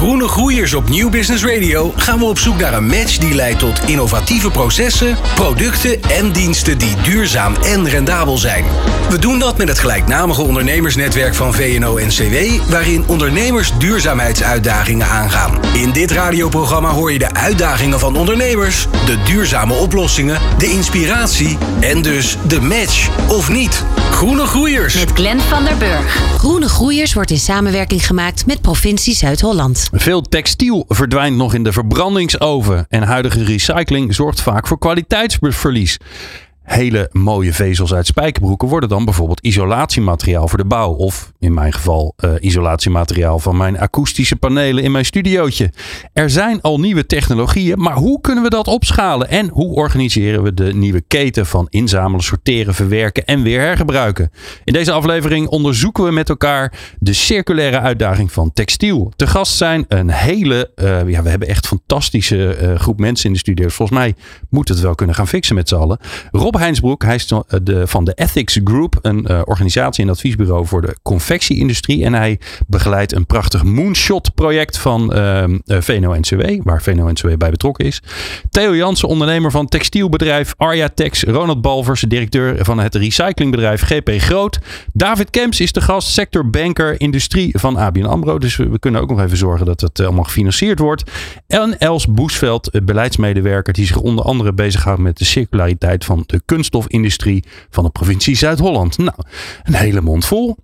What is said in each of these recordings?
Groene Groeiers op Nieuw Business Radio gaan we op zoek naar een match die leidt tot innovatieve processen, producten en diensten die duurzaam en rendabel zijn. We doen dat met het gelijknamige ondernemersnetwerk van VNO-NCW, waarin ondernemers duurzaamheidsuitdagingen aangaan. In dit radioprogramma hoor je de uitdagingen van ondernemers, de duurzame oplossingen, de inspiratie en dus de match of niet. Groene Groeiers. Met Glenn van der Burg. Groene Groeiers wordt in samenwerking gemaakt met provincie Zuid-Holland. Veel textiel verdwijnt nog in de verbrandingsoven en huidige recycling zorgt vaak voor kwaliteitsverlies. Hele mooie vezels uit spijkerbroeken worden dan bijvoorbeeld isolatiemateriaal voor de bouw. Of in mijn geval uh, isolatiemateriaal van mijn akoestische panelen in mijn studiootje. Er zijn al nieuwe technologieën, maar hoe kunnen we dat opschalen? En hoe organiseren we de nieuwe keten van inzamelen, sorteren, verwerken en weer hergebruiken? In deze aflevering onderzoeken we met elkaar de circulaire uitdaging van textiel. Te gast zijn een hele, uh, ja, we hebben echt fantastische uh, groep mensen in de studio. Volgens mij moet het wel kunnen gaan fixen met z'n allen. Heinsbroek, hij is de, van de Ethics Group, een uh, organisatie en adviesbureau voor de confectieindustrie. En hij begeleidt een prachtig moonshot project van uh, VNO-NCW, waar VNO-NCW bij betrokken is. Theo Jansen, ondernemer van textielbedrijf Arjatex. Ronald Balvers, directeur van het recyclingbedrijf GP Groot. David Kemps is de gast, sectorbanker industrie van ABN AMRO. Dus we, we kunnen ook nog even zorgen dat het allemaal gefinancierd wordt. En Els Boesveld, beleidsmedewerker die zich onder andere bezighoudt met de circulariteit van de kunststofindustrie van de provincie Zuid-Holland. Nou, een hele mond vol.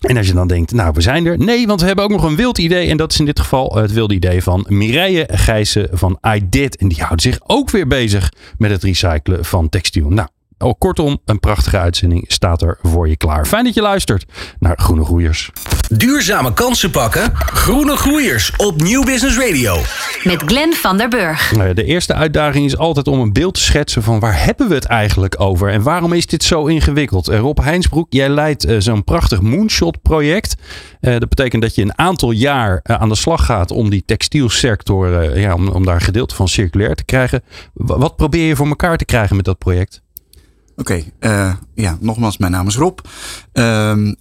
En als je dan denkt, nou, we zijn er. Nee, want we hebben ook nog een wild idee. En dat is in dit geval het wilde idee van Mireille Gijssen van iDid. En die houdt zich ook weer bezig met het recyclen van textiel. Nou, Oh, kortom, een prachtige uitzending staat er voor je klaar. Fijn dat je luistert naar Groene Groeiers. Duurzame kansen pakken? Groene Groeiers op Nieuw Business Radio. Met Glenn van der Burg. Nou de eerste uitdaging is altijd om een beeld te schetsen van waar hebben we het eigenlijk over en waarom is dit zo ingewikkeld? Rob Heinsbroek, jij leidt uh, zo'n prachtig moonshot project. Uh, dat betekent dat je een aantal jaar uh, aan de slag gaat om die textielsector, ja, om, om daar een gedeelte van circulair te krijgen. W wat probeer je voor elkaar te krijgen met dat project? Oké, uh, ja, nogmaals, mijn naam is Rob. Uh, uh,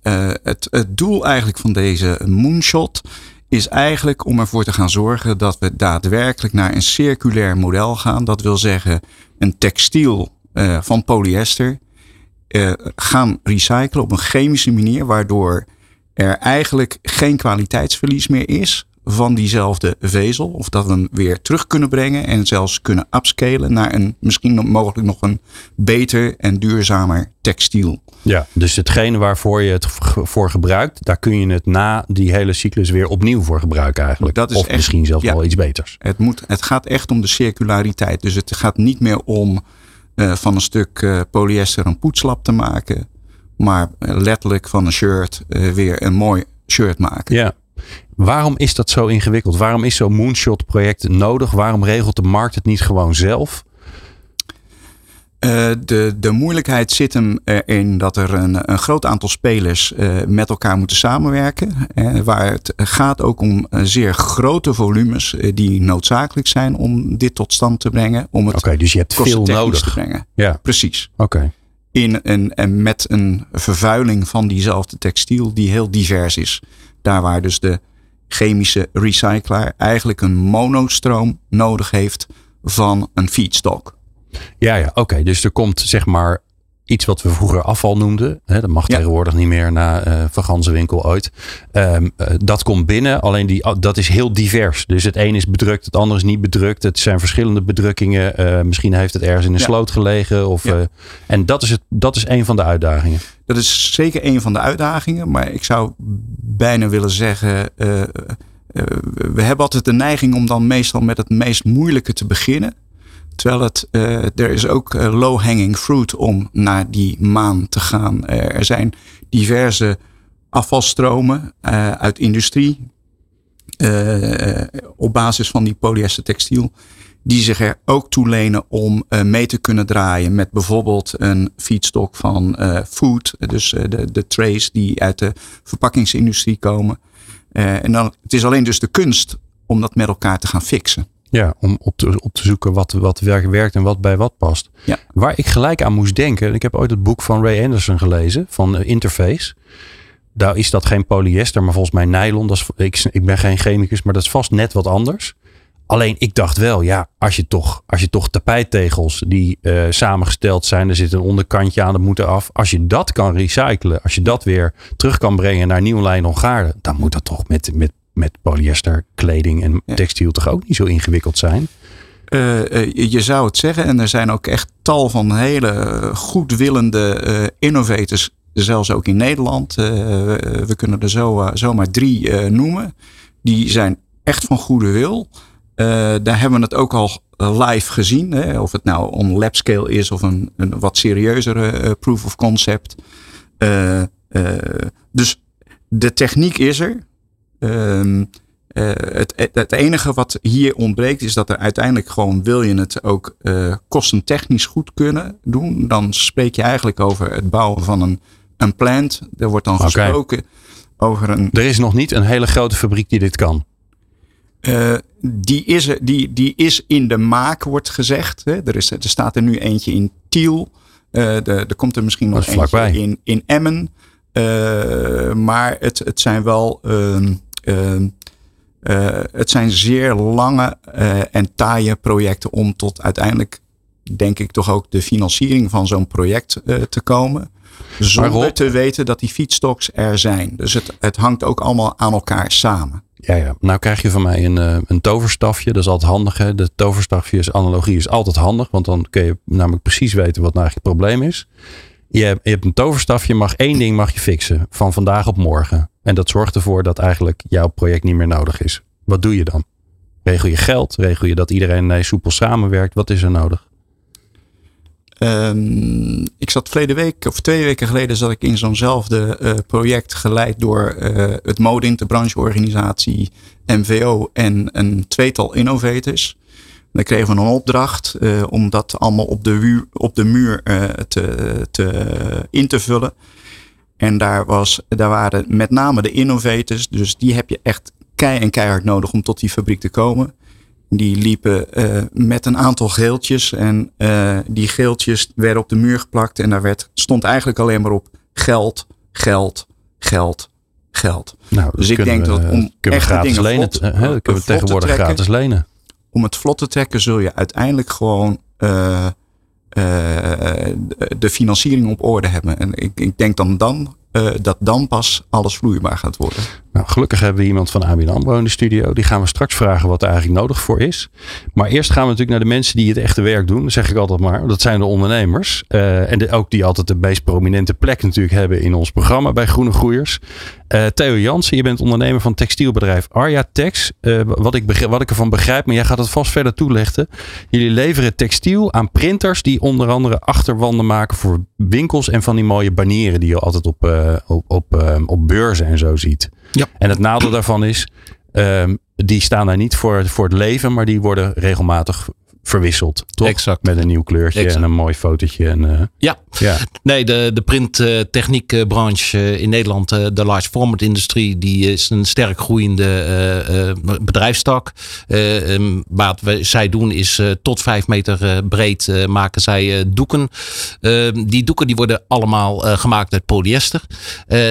het, het doel eigenlijk van deze moonshot is eigenlijk om ervoor te gaan zorgen dat we daadwerkelijk naar een circulair model gaan. Dat wil zeggen, een textiel uh, van polyester gaan recyclen op een chemische manier, waardoor er eigenlijk geen kwaliteitsverlies meer is van diezelfde vezel. Of dat we hem weer terug kunnen brengen en zelfs kunnen upscalen naar een misschien mogelijk nog een beter en duurzamer textiel. Ja, dus hetgene waarvoor je het voor gebruikt, daar kun je het na die hele cyclus weer opnieuw voor gebruiken eigenlijk. Dat is of echt, misschien zelfs ja, wel iets beters. Het, moet, het gaat echt om de circulariteit. Dus het gaat niet meer om uh, van een stuk uh, polyester een poetslap te maken. Maar uh, letterlijk van een shirt weer een mooi shirt maken. Ja, Waarom is dat zo ingewikkeld? Waarom is zo'n moonshot project nodig? Waarom regelt de markt het niet gewoon zelf? Uh, de, de moeilijkheid zit hem erin dat er een, een groot aantal spelers uh, met elkaar moeten samenwerken. Uh, waar het gaat ook om zeer grote volumes die noodzakelijk zijn om dit tot stand te brengen. Om het okay, dus je hebt veel nodig te brengen. Ja. Precies. Oké. Okay. In een, en met een vervuiling van diezelfde textiel die heel divers is. Daar waar dus de chemische recyclaar eigenlijk een monostroom nodig heeft van een feedstock. Ja, ja, oké. Okay. Dus er komt zeg maar iets wat we vroeger afval noemden. Hè, dat mag ja. tegenwoordig niet meer na uh, Van Ganzenwinkel ooit. Um, uh, dat komt binnen, alleen die, dat is heel divers. Dus het een is bedrukt, het ander is niet bedrukt. Het zijn verschillende bedrukkingen. Uh, misschien heeft het ergens in een ja. sloot gelegen. Of, ja. en dat is, het, dat is een van de uitdagingen. Dat is zeker een van de uitdagingen. Maar ik zou bijna willen zeggen... we hebben altijd de neiging om dan meestal met het meest moeilijke te beginnen. Terwijl het, uh, er is ook low-hanging fruit om naar die maan te gaan. Er zijn diverse afvalstromen uit industrie. eh, op basis van die polyester textiel die zich er ook toe lenen om uh, mee te kunnen draaien met bijvoorbeeld een feedstock van uh, food, dus uh, de, de trays die uit de verpakkingsindustrie komen. en dan, het is alleen dus de kunst om dat met elkaar te gaan fixen. Ja, om op te, op te zoeken wat, wat werkt en wat bij wat past. Ja. Waar ik gelijk aan moest denken, ik heb ooit het boek van Ray Anderson gelezen, van Interface. Daar is dat geen polyester, maar volgens mij nylon. Dat is, ik, ik ben geen chemicus, maar dat is vast net wat anders. Alleen ik dacht wel, ja, als je toch, als je toch tapijttegels die uh, samengesteld zijn, er zit een onderkantje aan, dat moet af. Als je dat kan recyclen, als je dat weer terug kan brengen naar nieuw lijn Hongaarden, dan moet dat toch met, met, met polyester, kleding en ja. textiel toch ook niet zo ingewikkeld zijn. Uh, uh, je zou het zeggen, en er zijn ook echt tal van hele goedwillende innovators, zelfs ook in Nederland. we kunnen er zo, zomaar drie noemen. Die zijn echt van goede wil. Uh, daar hebben we het ook al live gezien. Hè? Of het nou on lab scale is of een, een wat serieuzere uh, proof of concept. Uh, dus de techniek is er. Ehm, het, het, enige wat hier ontbreekt is dat er uiteindelijk gewoon wil je het ook kostentechnisch goed kunnen doen. Dan spreek je eigenlijk over het bouwen van een, een plant. Er wordt dan okay. gesproken over een. Er is nog niet een hele grote fabriek die dit kan. Uh, die, is, die, die is in de maak, wordt gezegd. Hè. Er, is, er staat er nu eentje in Tiel. Uh, de, er komt er misschien nog eentje in, in Emmen. Uh, maar het, het zijn wel. het zijn zeer lange en taaie projecten om tot uiteindelijk, denk ik, toch ook de financiering van zo'n project te komen. Zonder te weten dat die feedstocks er zijn. Dus het, het hangt ook allemaal aan elkaar samen. Ja, ja. Nou krijg je van mij een, uh, een toverstafje. Dat is altijd handig. Hè? De toverstafjes analogie is altijd handig. Want dan kun je namelijk precies weten wat nou eigenlijk het probleem is. Je hebt, je hebt een toverstafje. Mag één ding mag je fixen. Van vandaag op morgen. En dat zorgt ervoor dat eigenlijk jouw project niet meer nodig is. Wat doe je dan? Regel je geld? Regel je dat iedereen nee, soepel samenwerkt? Wat is er nodig? Um, ik zat verleden week, of twee weken geleden, zat ik in zo'nzelfde uh, project geleid door uh, het MODIN, de brancheorganisatie, MVO en een tweetal innovators. Dan kregen we een opdracht uh, om dat allemaal op de, op de muur te, te, in te vullen. En daar, was, daar waren met name de innovators, dus die heb je echt kei en keihard nodig om tot die fabriek te komen. Die liepen uh, met een aantal geeltjes. En uh, die geeltjes werden op de muur geplakt. En daar werd, stond eigenlijk alleen maar op geld, geld, geld, geld. Nou, dus ik denk dat om kunnen we gratis lenen. Vlot, uh, kunnen we tegenwoordig gratis lenen. Om het vlot te trekken zul je uiteindelijk gewoon de financiering op orde hebben. En ik, ik denk dan dan uh, dat dan pas alles vloeibaar gaat worden. Nou, gelukkig hebben we iemand van ABN AMRO in de studio. Die gaan we straks vragen wat er eigenlijk nodig voor is. Maar eerst gaan we natuurlijk naar de mensen die het echte werk doen. Dat zeg ik altijd maar. Dat zijn de ondernemers. Uh, en ook die altijd de meest prominente plek natuurlijk hebben in ons programma bij Groene Groeiers. Uh, Theo Jansen, je bent ondernemer van textielbedrijf Arja Tex. Uh, wat, ik wat ik ervan begrijp, maar jij gaat het vast verder toelichten. Jullie leveren textiel aan printers die onder andere achterwanden maken voor winkels en van die mooie banieren die je altijd op, uh, op, op, op beurzen en zo ziet. Ja. En het nadeel daarvan is, um, die staan daar niet voor, voor het leven, maar die worden regelmatig verwisseld. Toch? Exact. Met een nieuw kleurtje exact. en een mooi fotootje. En, uh, ja. ja, nee, de, de printtechniekbranche uh, in Nederland, uh, de large format industrie, die is een sterk groeiende bedrijfstak. Um, wat we, zij doen is tot vijf meter breed maken zij doeken. Ehm, die doeken die worden allemaal gemaakt uit polyester.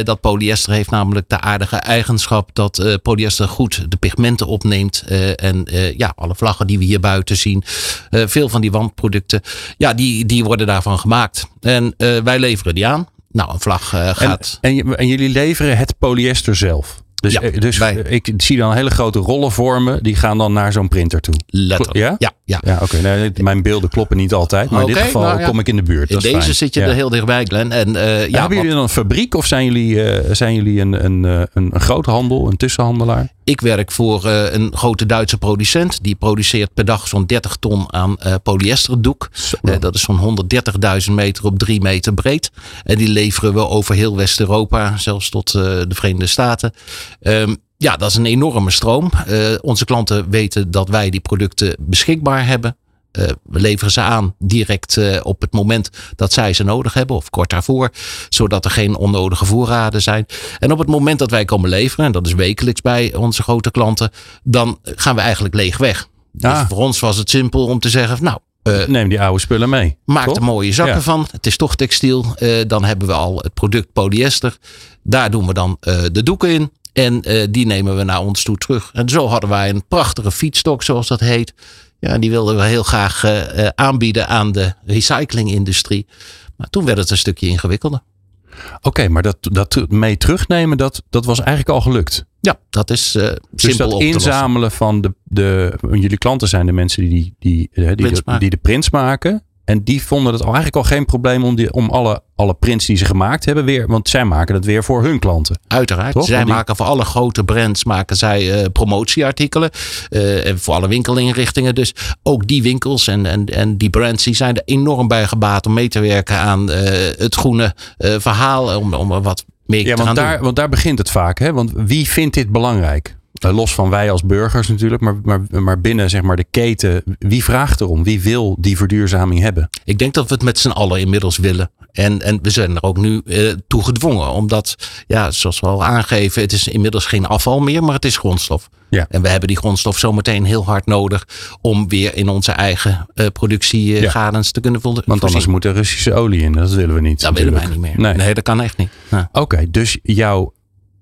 dat polyester heeft namelijk de aardige eigenschap dat polyester goed de pigmenten opneemt. en ja, alle vlaggen die we hier buiten zien. Uh, veel van die wandproducten, ja, die, die worden daarvan gemaakt. En uh, wij leveren die aan. Nou, een vlag uh, gaat. En, en, en, jullie leveren het polyester zelf? Dus, ja, dus wij. ik zie dan hele grote rollen vormen. Die gaan dan naar zo'n printer toe. Letterlijk. Ja? Ja. ja. ja Oké, okay. nee, mijn beelden kloppen niet altijd. Maar okay, in dit geval nou, ja. kom ik in de buurt. In deze fijn. zit je er heel dichtbij, Glenn. En, uh, en ja, hebben jullie dan een fabriek of zijn jullie, uh, zijn jullie een, een, een, een grote handel, een tussenhandelaar? Ik werk voor uh, een grote Duitse producent. Die produceert per dag zo'n 30 ton aan uh, polyesterdoek. Uh, dat is zo'n 130.000 meter op 3 meter breed. En die leveren we over heel West-Europa, zelfs tot de Verenigde Staten. Um, Ja, dat is een enorme stroom. Uh, onze klanten weten dat wij die producten beschikbaar hebben. Uh, we leveren ze aan direct uh, op het moment dat zij ze nodig hebben of kort daarvoor, zodat er geen onnodige voorraden zijn. En op het moment dat wij komen leveren, en dat is wekelijks bij onze grote klanten, dan gaan we eigenlijk leeg weg. Dus Ah. voor ons was het simpel om te zeggen, nou, uh, Neem die oude spullen mee. Maak toch? er mooie zakken Ja. van. Het is toch textiel. Uh, dan hebben we al het product polyester. Daar doen we dan uh, de doeken in. En uh, die nemen we naar ons toe terug. En zo hadden wij een prachtige feedstock, zoals dat heet. Ja, die wilden we heel graag uh, aanbieden aan de recyclingindustrie. Maar toen werd het een stukje ingewikkelder. Oké, okay, maar dat, dat mee terugnemen, dat, dat was eigenlijk al gelukt. Ja, dat is uh, simpel dus dat inzamelen van de, de. Jullie klanten zijn de mensen die, die, die, de, die de prints maken. En die vonden het al eigenlijk al geen probleem om, die, om alle, alle prints die ze gemaakt hebben weer. Want zij maken het weer voor hun klanten. Uiteraard. Toch? Zij die- maken voor alle grote brands maken zij eh, promotieartikelen. eh, en voor alle winkelinrichtingen. Dus ook die winkels en, en, en die brands die zijn er enorm bij gebaat om mee te werken aan eh, het groene verhaal. Om, om wat meer Ja, te gaan want daar, doen. want daar begint het vaak. Hè? Want wie vindt dit belangrijk? Eh, Los van wij als burgers natuurlijk, maar, maar, maar binnen zeg maar, de keten. Wie vraagt erom? Wie wil die verduurzaming hebben? Ik denk dat we het met z'n allen inmiddels willen. En, en we zijn er ook nu eh, toe gedwongen. Omdat, ja, zoals we al aangeven, het is inmiddels geen afval meer, maar het is grondstof. Ja. En we hebben die grondstof zometeen heel hard nodig om weer in onze eigen eh Ja. productiegadens te kunnen voldoen. Want anders moet er Russische olie in. Dat willen we niet. Dat willen wij niet meer. Nee. Nee, dat kan echt niet. Ja. Oké, dus jouw,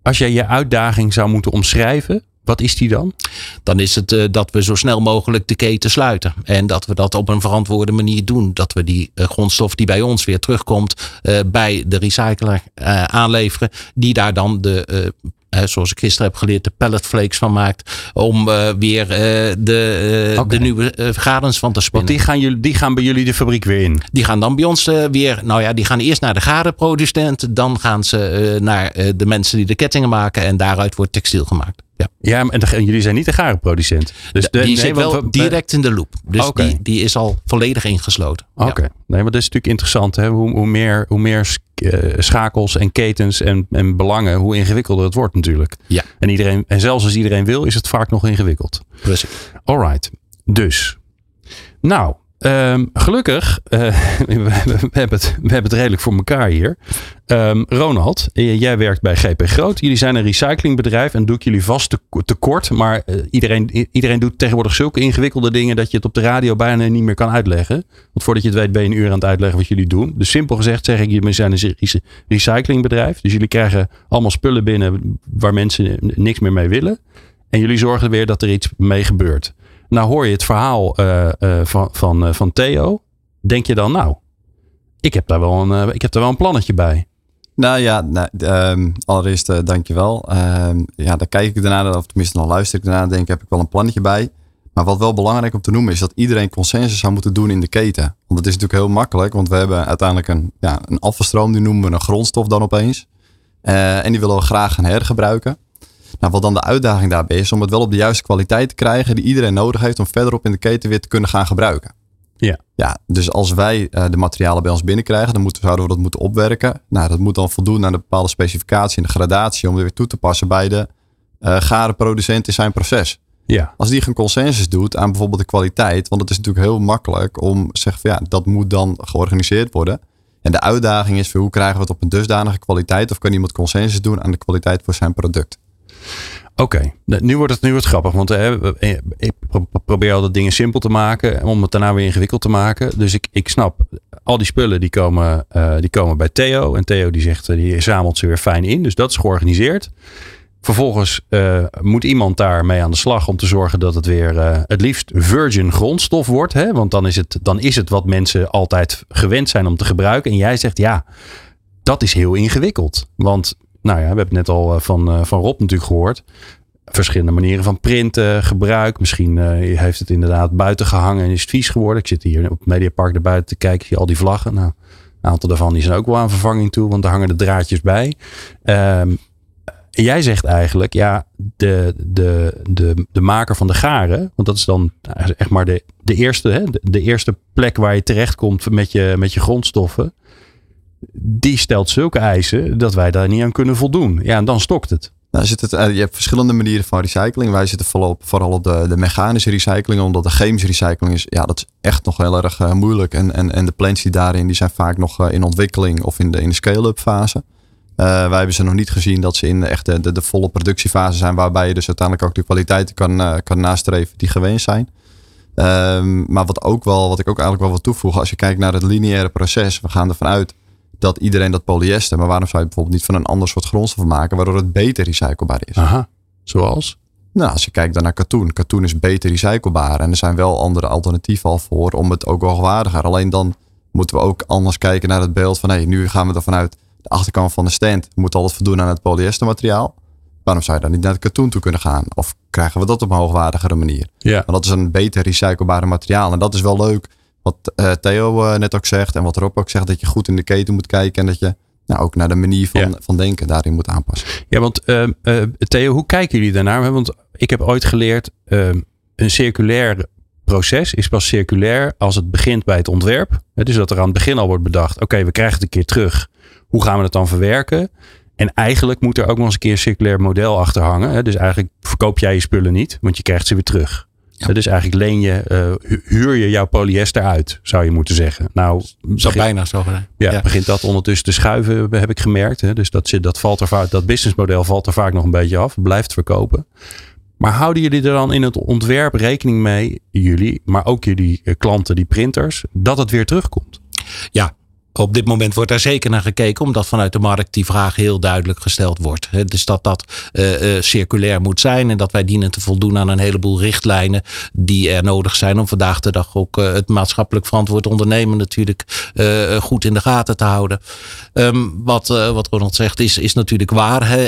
als jij je uitdaging zou moeten omschrijven, wat is die dan? Dan is het eh, dat we zo snel mogelijk de keten sluiten. En dat we dat op een verantwoorde manier doen. Dat we die eh, grondstof die bij ons weer terugkomt eh, bij de recycler aanleveren. Die daar dan de, zoals ik gisteren heb geleerd, de pelletflakes van maakt. Om eh, weer eh, de, eh, de nieuwe gadens van te Want spinnen. die gaan, jullie, die gaan bij jullie de fabriek weer in. Die gaan dan bij ons weer, nou ja, die gaan eerst naar de gadenproducent. Dan gaan ze naar de mensen die de kettingen maken. En daaruit wordt textiel gemaakt. Ja. Ja, en, de- en jullie zijn niet de garenproducent. Dus de, die nee, zit want wel we- direct in de loop. Dus die, die is al volledig ingesloten. Oké, nee, maar dat is natuurlijk interessant. Hè? Hoe, hoe meer, hoe meer schakels en ketens en, en belangen, hoe ingewikkelder het wordt natuurlijk. Ja. En, iedereen, en zelfs als iedereen wil, is het vaak nog ingewikkeld. Precies. Alright, dus. Nou, ehm, gelukkig, eh, we, hebben het, we hebben het redelijk voor elkaar hier. Ehm, Ronald, jij werkt bij GP Groot. Jullie zijn een recyclingbedrijf en doe ik jullie vast te, tekort. Maar eh, iedereen, iedereen doet tegenwoordig zulke ingewikkelde dingen dat je het op de radio bijna niet meer kan uitleggen. Want voordat je het weet ben je een uur aan het uitleggen wat jullie doen. Dus simpel gezegd zeg ik, jullie zijn een re- recyclingbedrijf. Dus jullie krijgen allemaal spullen binnen waar mensen niks meer mee willen. En jullie zorgen weer dat er iets mee gebeurt. Nou hoor je het verhaal eh, eh, van, van, eh, van Theo. Denk je dan, nou, ik heb daar wel een, ik heb daar wel een plannetje bij. Nou ja, nou, ehm, allereerst uh, dankjewel. Ehm ja, daar kijk ik daarna, of tenminste dan luister ik daarna, denk ik, heb ik wel een plannetje bij. Maar wat wel belangrijk om te noemen is dat iedereen consensus zou moeten doen in de keten. Want dat is natuurlijk heel makkelijk, want we hebben uiteindelijk een, ja, een afvalstroom, die noemen we een grondstof dan opeens. En die willen we graag gaan hergebruiken. Nou, wat dan de uitdaging daarbij is, om het wel op de juiste kwaliteit te krijgen die iedereen nodig heeft om verderop in de keten weer te kunnen gaan gebruiken. Ja. Ja, dus als wij uh, de materialen bij ons binnenkrijgen, dan moeten, zouden we dat moeten opwerken. Nou, dat moet dan voldoen aan de bepaalde specificatie en de gradatie om weer toe te passen bij de uh, garenproducent in zijn proces. Ja. Als die geen consensus doet aan bijvoorbeeld de kwaliteit, want het is natuurlijk heel makkelijk om te zeggen van ja, dat moet dan georganiseerd worden. En de uitdaging is voor hoe krijgen we het op een dusdanige kwaliteit of kan iemand consensus doen aan de kwaliteit voor zijn product. Oké, nu wordt het nu wordt het grappig, want uh, ik probeer altijd dingen simpel te maken om het daarna weer ingewikkeld te maken. Dus ik, ik snap, al die spullen die komen, uh, die komen bij Theo en Theo die zegt, die zamelt ze weer fijn in. Dus dat is georganiseerd. Vervolgens moet iemand daar mee aan de slag om te zorgen dat het weer het liefst virgin grondstof wordt. Hè? Want dan is, het, dan is het wat mensen altijd gewend zijn om te gebruiken. En jij zegt ja, dat is heel ingewikkeld. Want nou ja, we hebben net al uh, van, van Rob natuurlijk gehoord. Verschillende manieren van printen, gebruik. Misschien heeft het inderdaad buiten gehangen en is het vies geworden. Ik zit hier op het Mediapark erbuiten te kijken. Zie al die vlaggen. Nou, een aantal daarvan die zijn ook wel aan vervanging toe. Want daar hangen de draadjes bij. Um, jij zegt eigenlijk, ja, de, de, de, de maker van de garen, want dat is dan echt maar de, de, eerste, hè, de, de eerste plek waar je terechtkomt met je, met je grondstoffen, die stelt zulke eisen dat wij daar niet aan kunnen voldoen. Ja, en dan stokt het. Nou, zit het, eh, je hebt verschillende manieren van recycling. Wij zitten vooral op, vooral op de, de mechanische recycling, omdat de chemische recycling is, ja, dat is echt nog heel erg eh, moeilijk. En, en, en de plants die daarin, die zijn vaak nog eh, in ontwikkeling of in de, in de scale-up fase. wij hebben ze nog niet gezien dat ze in echt de, de, de volle productiefase zijn, waarbij je dus uiteindelijk ook de kwaliteiten kan, kan nastreven die gewenst zijn. Ehm, maar wat, ook wel, wat ik ook eigenlijk wel wil toevoegen, als je kijkt naar het lineaire proces, we gaan ervan uit dat iedereen dat polyester, maar waarom zou je bijvoorbeeld niet van een ander soort grondstof maken, waardoor het beter recyclebaar is? Aha, zoals? Nou, als je kijkt dan naar katoen. Katoen is beter recyclebaar en er zijn wel andere alternatieven al voor om het ook hoogwaardiger. Alleen dan moeten we ook anders kijken naar het beeld van hé, hey, nu gaan we er vanuit de achterkant van de stand moet alles voldoen aan het polyestermateriaal. Waarom zou je dan niet naar het katoen toe kunnen gaan? Of krijgen we dat op een hoogwaardigere manier? Ja. Maar dat is een beter recyclebare materiaal. En dat is wel leuk wat uh, Theo uh, net ook zegt en wat Rob ook zegt, dat je goed in de keten moet kijken en dat je nou, ook naar de manier van, ja. van denken daarin moet aanpassen. Ja, want uh, Theo, hoe kijken jullie daarnaar? Want ik heb ooit geleerd, ehm, een circulair proces is pas circulair als het begint bij het ontwerp. Dus dat er aan het begin al wordt bedacht, oké, okay, we krijgen het een keer terug. Hoe gaan we het dan verwerken? En eigenlijk moet er ook nog eens een keer een circulair model achter hangen. Dus eigenlijk verkoop jij je spullen niet, want je krijgt ze weer terug. Ja. Dus eigenlijk leen je, uh, huur je jouw polyester uit, zou je moeten zeggen. Nou, zou bijna zo. Ja, ja, begint dat ondertussen te schuiven, heb ik gemerkt. Hè? Dus dat, dat, valt er vaak, dat businessmodel valt er vaak nog een beetje af, blijft verkopen. Maar houden jullie er dan in het ontwerp rekening mee, jullie, maar ook jullie klanten, die printers, dat het weer terugkomt? Ja, op dit moment wordt daar zeker naar gekeken, omdat vanuit de markt die vraag heel duidelijk gesteld wordt. Dus dat dat uh, uh, circulair moet zijn en dat wij dienen te voldoen aan een heleboel richtlijnen die er nodig zijn om vandaag de dag ook uh, het maatschappelijk verantwoord ondernemen natuurlijk goed in de gaten te houden. Um, wat, wat Ronald zegt is, is natuurlijk waar. Hè?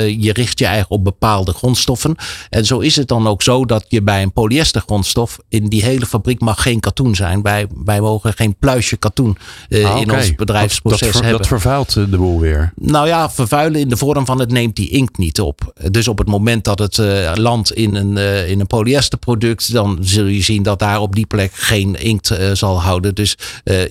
je richt je eigen op bepaalde grondstoffen. En zo is het dan ook zo dat je bij een polyester grondstof in die hele fabriek mag geen katoen zijn. Wij, wij mogen geen pluisje katoen ah, in ons bedrijfsproces dat, dat, hebben. Dat vervuilt de boel weer. Nou ja, vervuilen in de vorm van het neemt die inkt niet op. Dus op het moment dat het uh, landt in een, uh, in een polyesterproduct, dan zul je zien dat daar op die plek geen inkt zal houden. Dus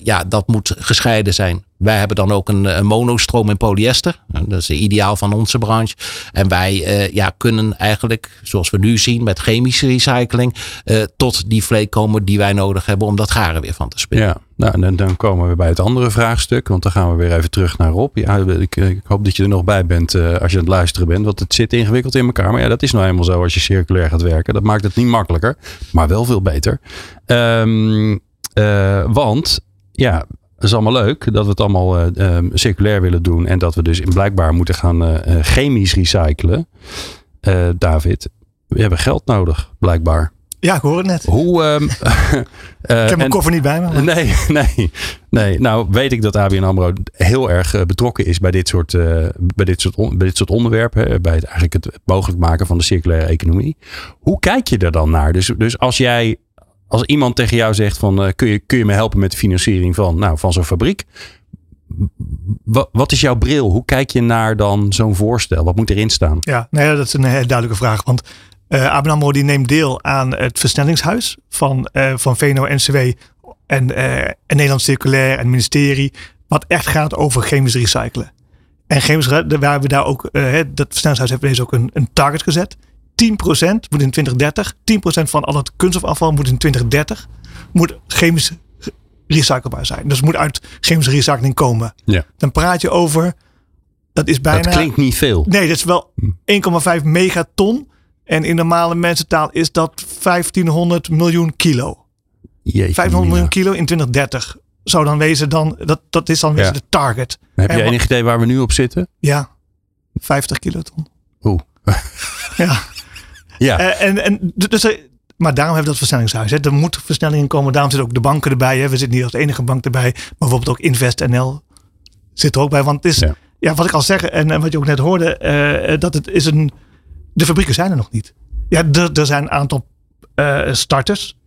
ja, dat moet gescheiden zijn. Wij hebben dan ook een, een monostroom in polyester. Dat is ideaal van onze branche. En wij uh, ja, kunnen eigenlijk, zoals we nu zien met chemische recycling, uh, tot die vleek komen die wij nodig hebben om dat garen weer van te spinnen. Ja, nou, en dan komen we bij het andere vraagstuk. Want dan gaan we weer even terug naar Rob. Ik, hoop dat je er nog bij bent als je aan het luisteren bent. Want het zit ingewikkeld in elkaar. Maar ja, dat is nou eenmaal zo als je circulair gaat werken. Dat maakt het niet makkelijker, maar wel veel beter. Um, want ja, is allemaal leuk dat we het allemaal uh, um, circulair willen doen. En dat we dus in blijkbaar moeten gaan uh, chemisch recyclen. Uh, David, we hebben geld nodig, blijkbaar. Ja, ik hoor het net. Hoe, um, ik heb mijn en, koffer niet bij me. Maar. Nee, nee, nee. Nou weet ik dat ABN AMRO heel erg betrokken is bij dit soort, bij dit soort, on, bij dit soort onderwerpen. Bij het, eigenlijk het, het mogelijk maken van de circulaire economie. Hoe kijk je er dan naar? Dus, dus als jij als iemand tegen jou zegt van uh, kun, je, kun je me helpen met de financiering van, nou, van zo'n fabriek. Wat, is jouw bril? Hoe kijk je naar dan zo'n voorstel? Wat moet erin staan? Ja, nou ja, dat is een hele duidelijke vraag. Want uh, ABN AMRO die neemt deel aan het versnellingshuis van, uh, van VNO-NCW en, en Nederland Circulair en het ministerie. Wat echt gaat over chemisch recyclen. En chemisch, waar we daar ook, dat versnellingshuis heeft deze ook een, een target gezet. 10% moet in 2030, 10% van al het kunststofafval moet in 2030 moet chemisch recyclebaar zijn. Dus moet uit chemische recycling komen. Ja. Dan praat je over, dat is bijna... Dat klinkt niet veel. Nee, dat is wel 1,5 megaton. En in normale mensentaal is dat 1500 miljoen kilo. Jeetje, 500 miljoen kilo in 2030 zou dan wezen dan, dat, dat is dan wezen ja. de target. Heb je en enig idee waar we nu op zitten? Ja, 50 kiloton. Oeh. ja. Ja. Uh, en, en, dus, maar daarom hebben we dat versnellingshuis. Hè. Er moet versnelling in komen. Daarom zitten ook de banken erbij. Hè. We zitten niet als enige bank erbij. Maar bijvoorbeeld ook InvestNL zit er ook bij. Want het is, ja, ja wat ik al zeg en, en wat je ook net hoorde, uh, dat het is een. De fabrieken zijn er nog niet. Ja, er, zijn een aantal uh, starters.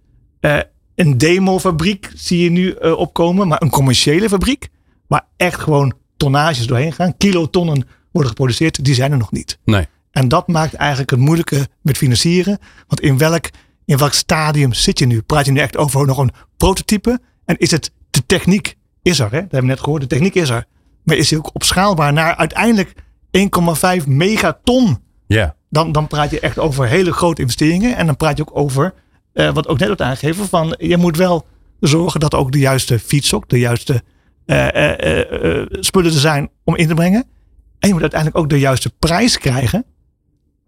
een demofabriek zie je nu opkomen, maar een commerciële fabriek, waar echt gewoon tonnages doorheen gaan, kilotonnen worden geproduceerd, die zijn er nog niet. Nee. En dat maakt eigenlijk het moeilijke met financieren. Want in welk, in welk stadium zit je nu? Praat je nu echt over nog een prototype? En is het de techniek is er? Hè? Dat hebben we net gehoord. De techniek is er. Maar is die ook opschaalbaar naar uiteindelijk 1,5 megaton Ja. Dan, dan praat je echt over hele grote investeringen. En dan praat je ook over, eh, wat ook net wordt aangegeven, van je moet wel zorgen dat ook de juiste fietsok, de juiste eh, eh, spullen er zijn om in te brengen. En je moet uiteindelijk ook de juiste prijs krijgen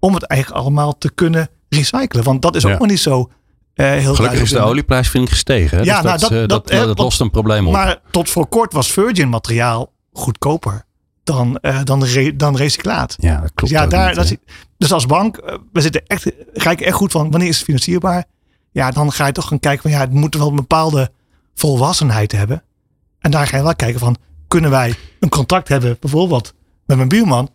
om het eigenlijk allemaal te kunnen recyclen. Want dat is ook Ja. nog niet zo eh heel Gelukkig is de olieprijs vind ik gestegen. hè? Ja, dus nou, dat, dat- eh, dat- dat, lost een probleem op. Maar tot voor kort was virgin materiaal goedkoper dan, eh, dan, re- dan recyclaat. ja, dat Dus klopt ja, ook daar, niet, dat hè. is- dus als bank, eh, we zitten echt, kijken echt goed van wanneer is het financierbaar. Ja, dan ga je toch gaan kijken van ja, het moet wel een bepaalde volwassenheid hebben. En daar ga je wel kijken van, kunnen wij een contract hebben, bijvoorbeeld met mijn buurman,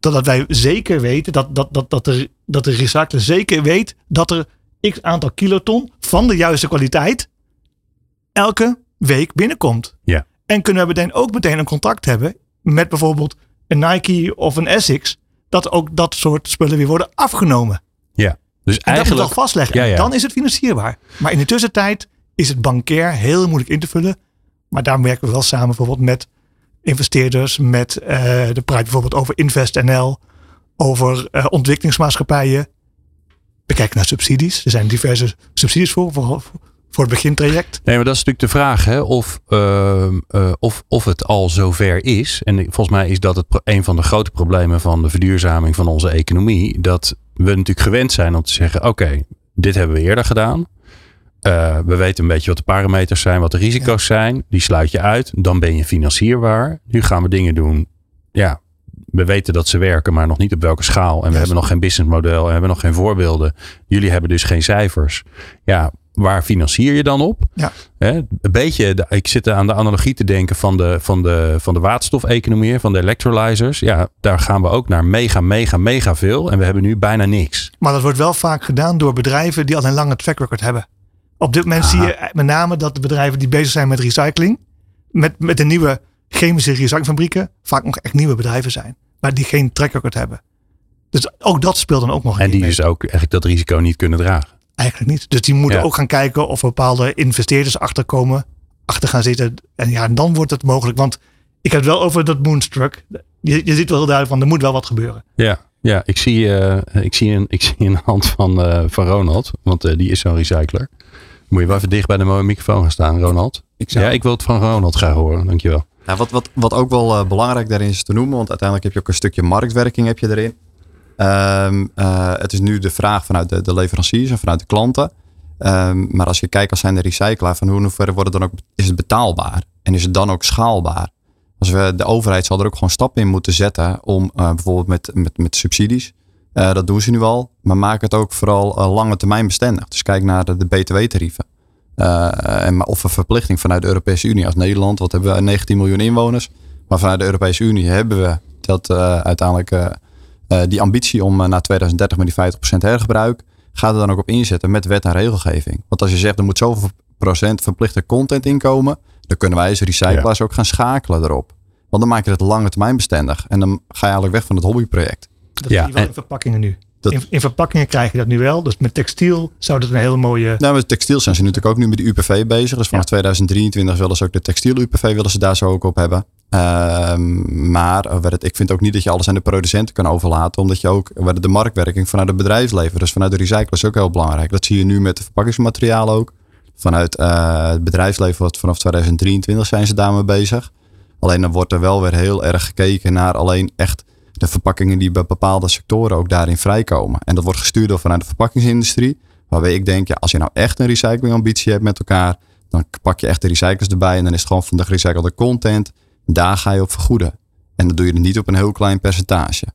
totdat wij zeker weten dat, dat, dat, dat, de, dat de recycler zeker weet dat er x aantal kiloton van de juiste kwaliteit elke week binnenkomt. Ja. En kunnen we meteen ook meteen een contract hebben met bijvoorbeeld een Nike of een Essex, dat ook dat soort spullen weer worden afgenomen. Ja. Dus En dat eigenlijk... al vastleggen. Ja, ja. En dan is het financierbaar. Maar in de tussentijd is het bankair heel moeilijk in te vullen. Maar daar werken we wel samen bijvoorbeeld met investeerders, met eh de praat bijvoorbeeld over InvestNL, over eh, ontwikkelingsmaatschappijen. We kijken naar subsidies. Er zijn diverse subsidies voor, voor, het begintraject. Nee, maar dat is natuurlijk de vraag hè, of, ehm, eh, of, of het al zover is. En volgens mij is dat het, een van de grote problemen van de verduurzaming van onze economie. Dat we natuurlijk gewend zijn om te zeggen: oké, dit hebben we eerder gedaan. Eh, we weten een beetje wat de parameters zijn, wat de risico's zijn. Die sluit je uit. Dan ben je financierbaar. Nu gaan we dingen doen. Ja, we weten dat ze werken, maar nog niet op welke schaal. En we hebben nog geen businessmodel. En we hebben nog geen voorbeelden. Jullie hebben dus geen cijfers. Ja, waar financier je dan op? Ja. Hè, een beetje, ik zit aan de analogie te denken van de, van de, van de waterstofeconomie, van de electrolyzers. Ja, daar gaan we ook naar mega, mega, mega veel. En we hebben nu bijna niks. Maar dat wordt wel vaak gedaan door bedrijven die al een lange track record hebben. Op dit moment zie je met name dat de bedrijven die bezig zijn met recycling, met, met de nieuwe chemische recyclingfabrieken, vaak nog echt nieuwe bedrijven zijn. Maar die geen track record hebben. Dus ook dat speelt dan ook nog een En die mee. dus ook eigenlijk dat risico niet kunnen dragen. Eigenlijk niet. Dus die moeten Ja. ook gaan kijken of bepaalde investeerders achterkomen, achter gaan zitten. En ja, dan wordt het mogelijk. Want ik heb het wel over dat Moonstruck. Je, je ziet wel heel duidelijk van, er moet wel wat gebeuren. Ja, ja ik, zie, eh, ik, zie een, ik zie een hand van, eh, van Ronald, want eh, die is zo'n recycler. Moet je wel even dicht bij de microfoon gaan staan, Ronald. Ik zou- Ja, ik wil het van Ronald graag horen. Dankjewel. Ja, wat, wat, wat ook wel eh, belangrijk daarin is te noemen, want uiteindelijk heb je ook een stukje marktwerking heb je erin. Ehm, eh, het is nu de vraag vanuit de, de leveranciers en vanuit de klanten. Ehm, maar als je kijkt als zijn de recyclaar, van hoe hoeverre wordt het dan ook, is het betaalbaar? En is het dan ook schaalbaar? Als we, de overheid zal er ook gewoon stappen in moeten zetten om eh, bijvoorbeeld met, met, met subsidies. Eh, dat doen ze nu al. Maar maak het ook vooral eh, lange termijn bestendig. Dus kijk naar de, de btw-tarieven. Eh, en, of een verplichting vanuit de Europese Unie als Nederland. Wat hebben we? 19 miljoen inwoners. Maar vanuit de Europese Unie hebben we dat uiteindelijk die ambitie om naar 2030 met die 50% hergebruik. Gaat er dan ook op inzetten met wet en regelgeving. Want als je zegt er moet zoveel procent verplichte content inkomen. Dan kunnen wij als recyclaars ook gaan schakelen erop. Want dan maak je het lange termijn bestendig. En dan ga je eigenlijk weg van het hobbyproject. Dat Ja, wel in verpakkingen nu. Dat- In, in verpakkingen krijg je dat nu wel. Dus met textiel zou dat een hele mooie... Nou, met textiel zijn ze natuurlijk ook nu met de UPV bezig. Dus vanaf 2023 willen ze ook de textiel UPV willen ze daar zo ook op hebben. Ehm, maar eh, het- ik vind ook niet dat je alles aan de producenten kan overlaten. Omdat je ook de marktwerking vanuit het bedrijfsleven, dus vanuit de recyclers ook heel belangrijk. Dat zie je nu met de verpakkingsmateriaal ook. Vanuit eh, het bedrijfsleven, wat vanaf 2023 zijn ze daarmee bezig. Alleen dan wordt er wel weer heel erg gekeken naar alleen echt de verpakkingen die bij bepaalde sectoren ook daarin vrijkomen. En dat wordt gestuurd door vanuit de verpakkingsindustrie. Waarbij ik denk, ja, als je nou echt een recyclingambitie hebt met elkaar, dan pak je echt de recyclers erbij en dan is het gewoon van de gerecyclede content. Daar ga je op vergoeden. En dat doe je er niet op een heel klein percentage.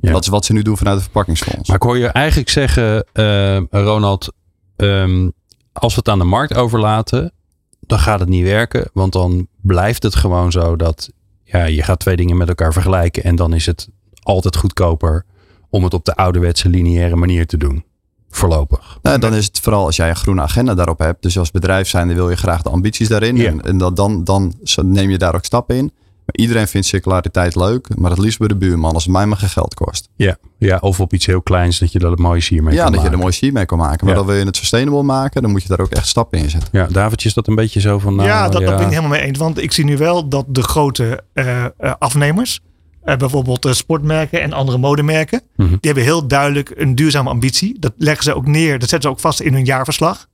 Ja. Dat is wat ze nu doen vanuit het verpakkingsfonds. Maar ik hoor je eigenlijk zeggen, eh, Ronald, ehm, als we het aan de markt overlaten, dan gaat het niet werken. Want dan blijft het gewoon zo dat ja, je gaat twee dingen met elkaar vergelijken. En dan is het altijd goedkoper om het op de ouderwetse lineaire manier te doen. Voorlopig. Nou, dan is het vooral als jij een groene agenda daarop hebt. Dus als bedrijf zijnde wil je graag de ambities daarin. Ja. En, en dan, dan, dan neem je daar ook stappen in. Maar iedereen vindt circulariteit leuk. Maar het liefst bij de buurman als het mij maar geen geld kost. Ja, ja of op iets heel kleins dat je er een mooie sier mee ja, kan dat je er maken. een mooi sheet mee kan maken. Maar Ja. dan wil je het sustainable maken. Dan moet je daar ook echt stappen in zetten. Ja, Davidje, is dat een beetje zo van... Nou, ja, dat, dat ben ik helemaal mee eens. Want ik zie nu wel dat de grote eh, eh, afnemers, eh, bijvoorbeeld eh, sportmerken en andere modemerken. Mhm. Die hebben heel duidelijk een duurzame ambitie. Dat leggen ze ook neer, dat zetten ze ook vast in hun jaarverslag.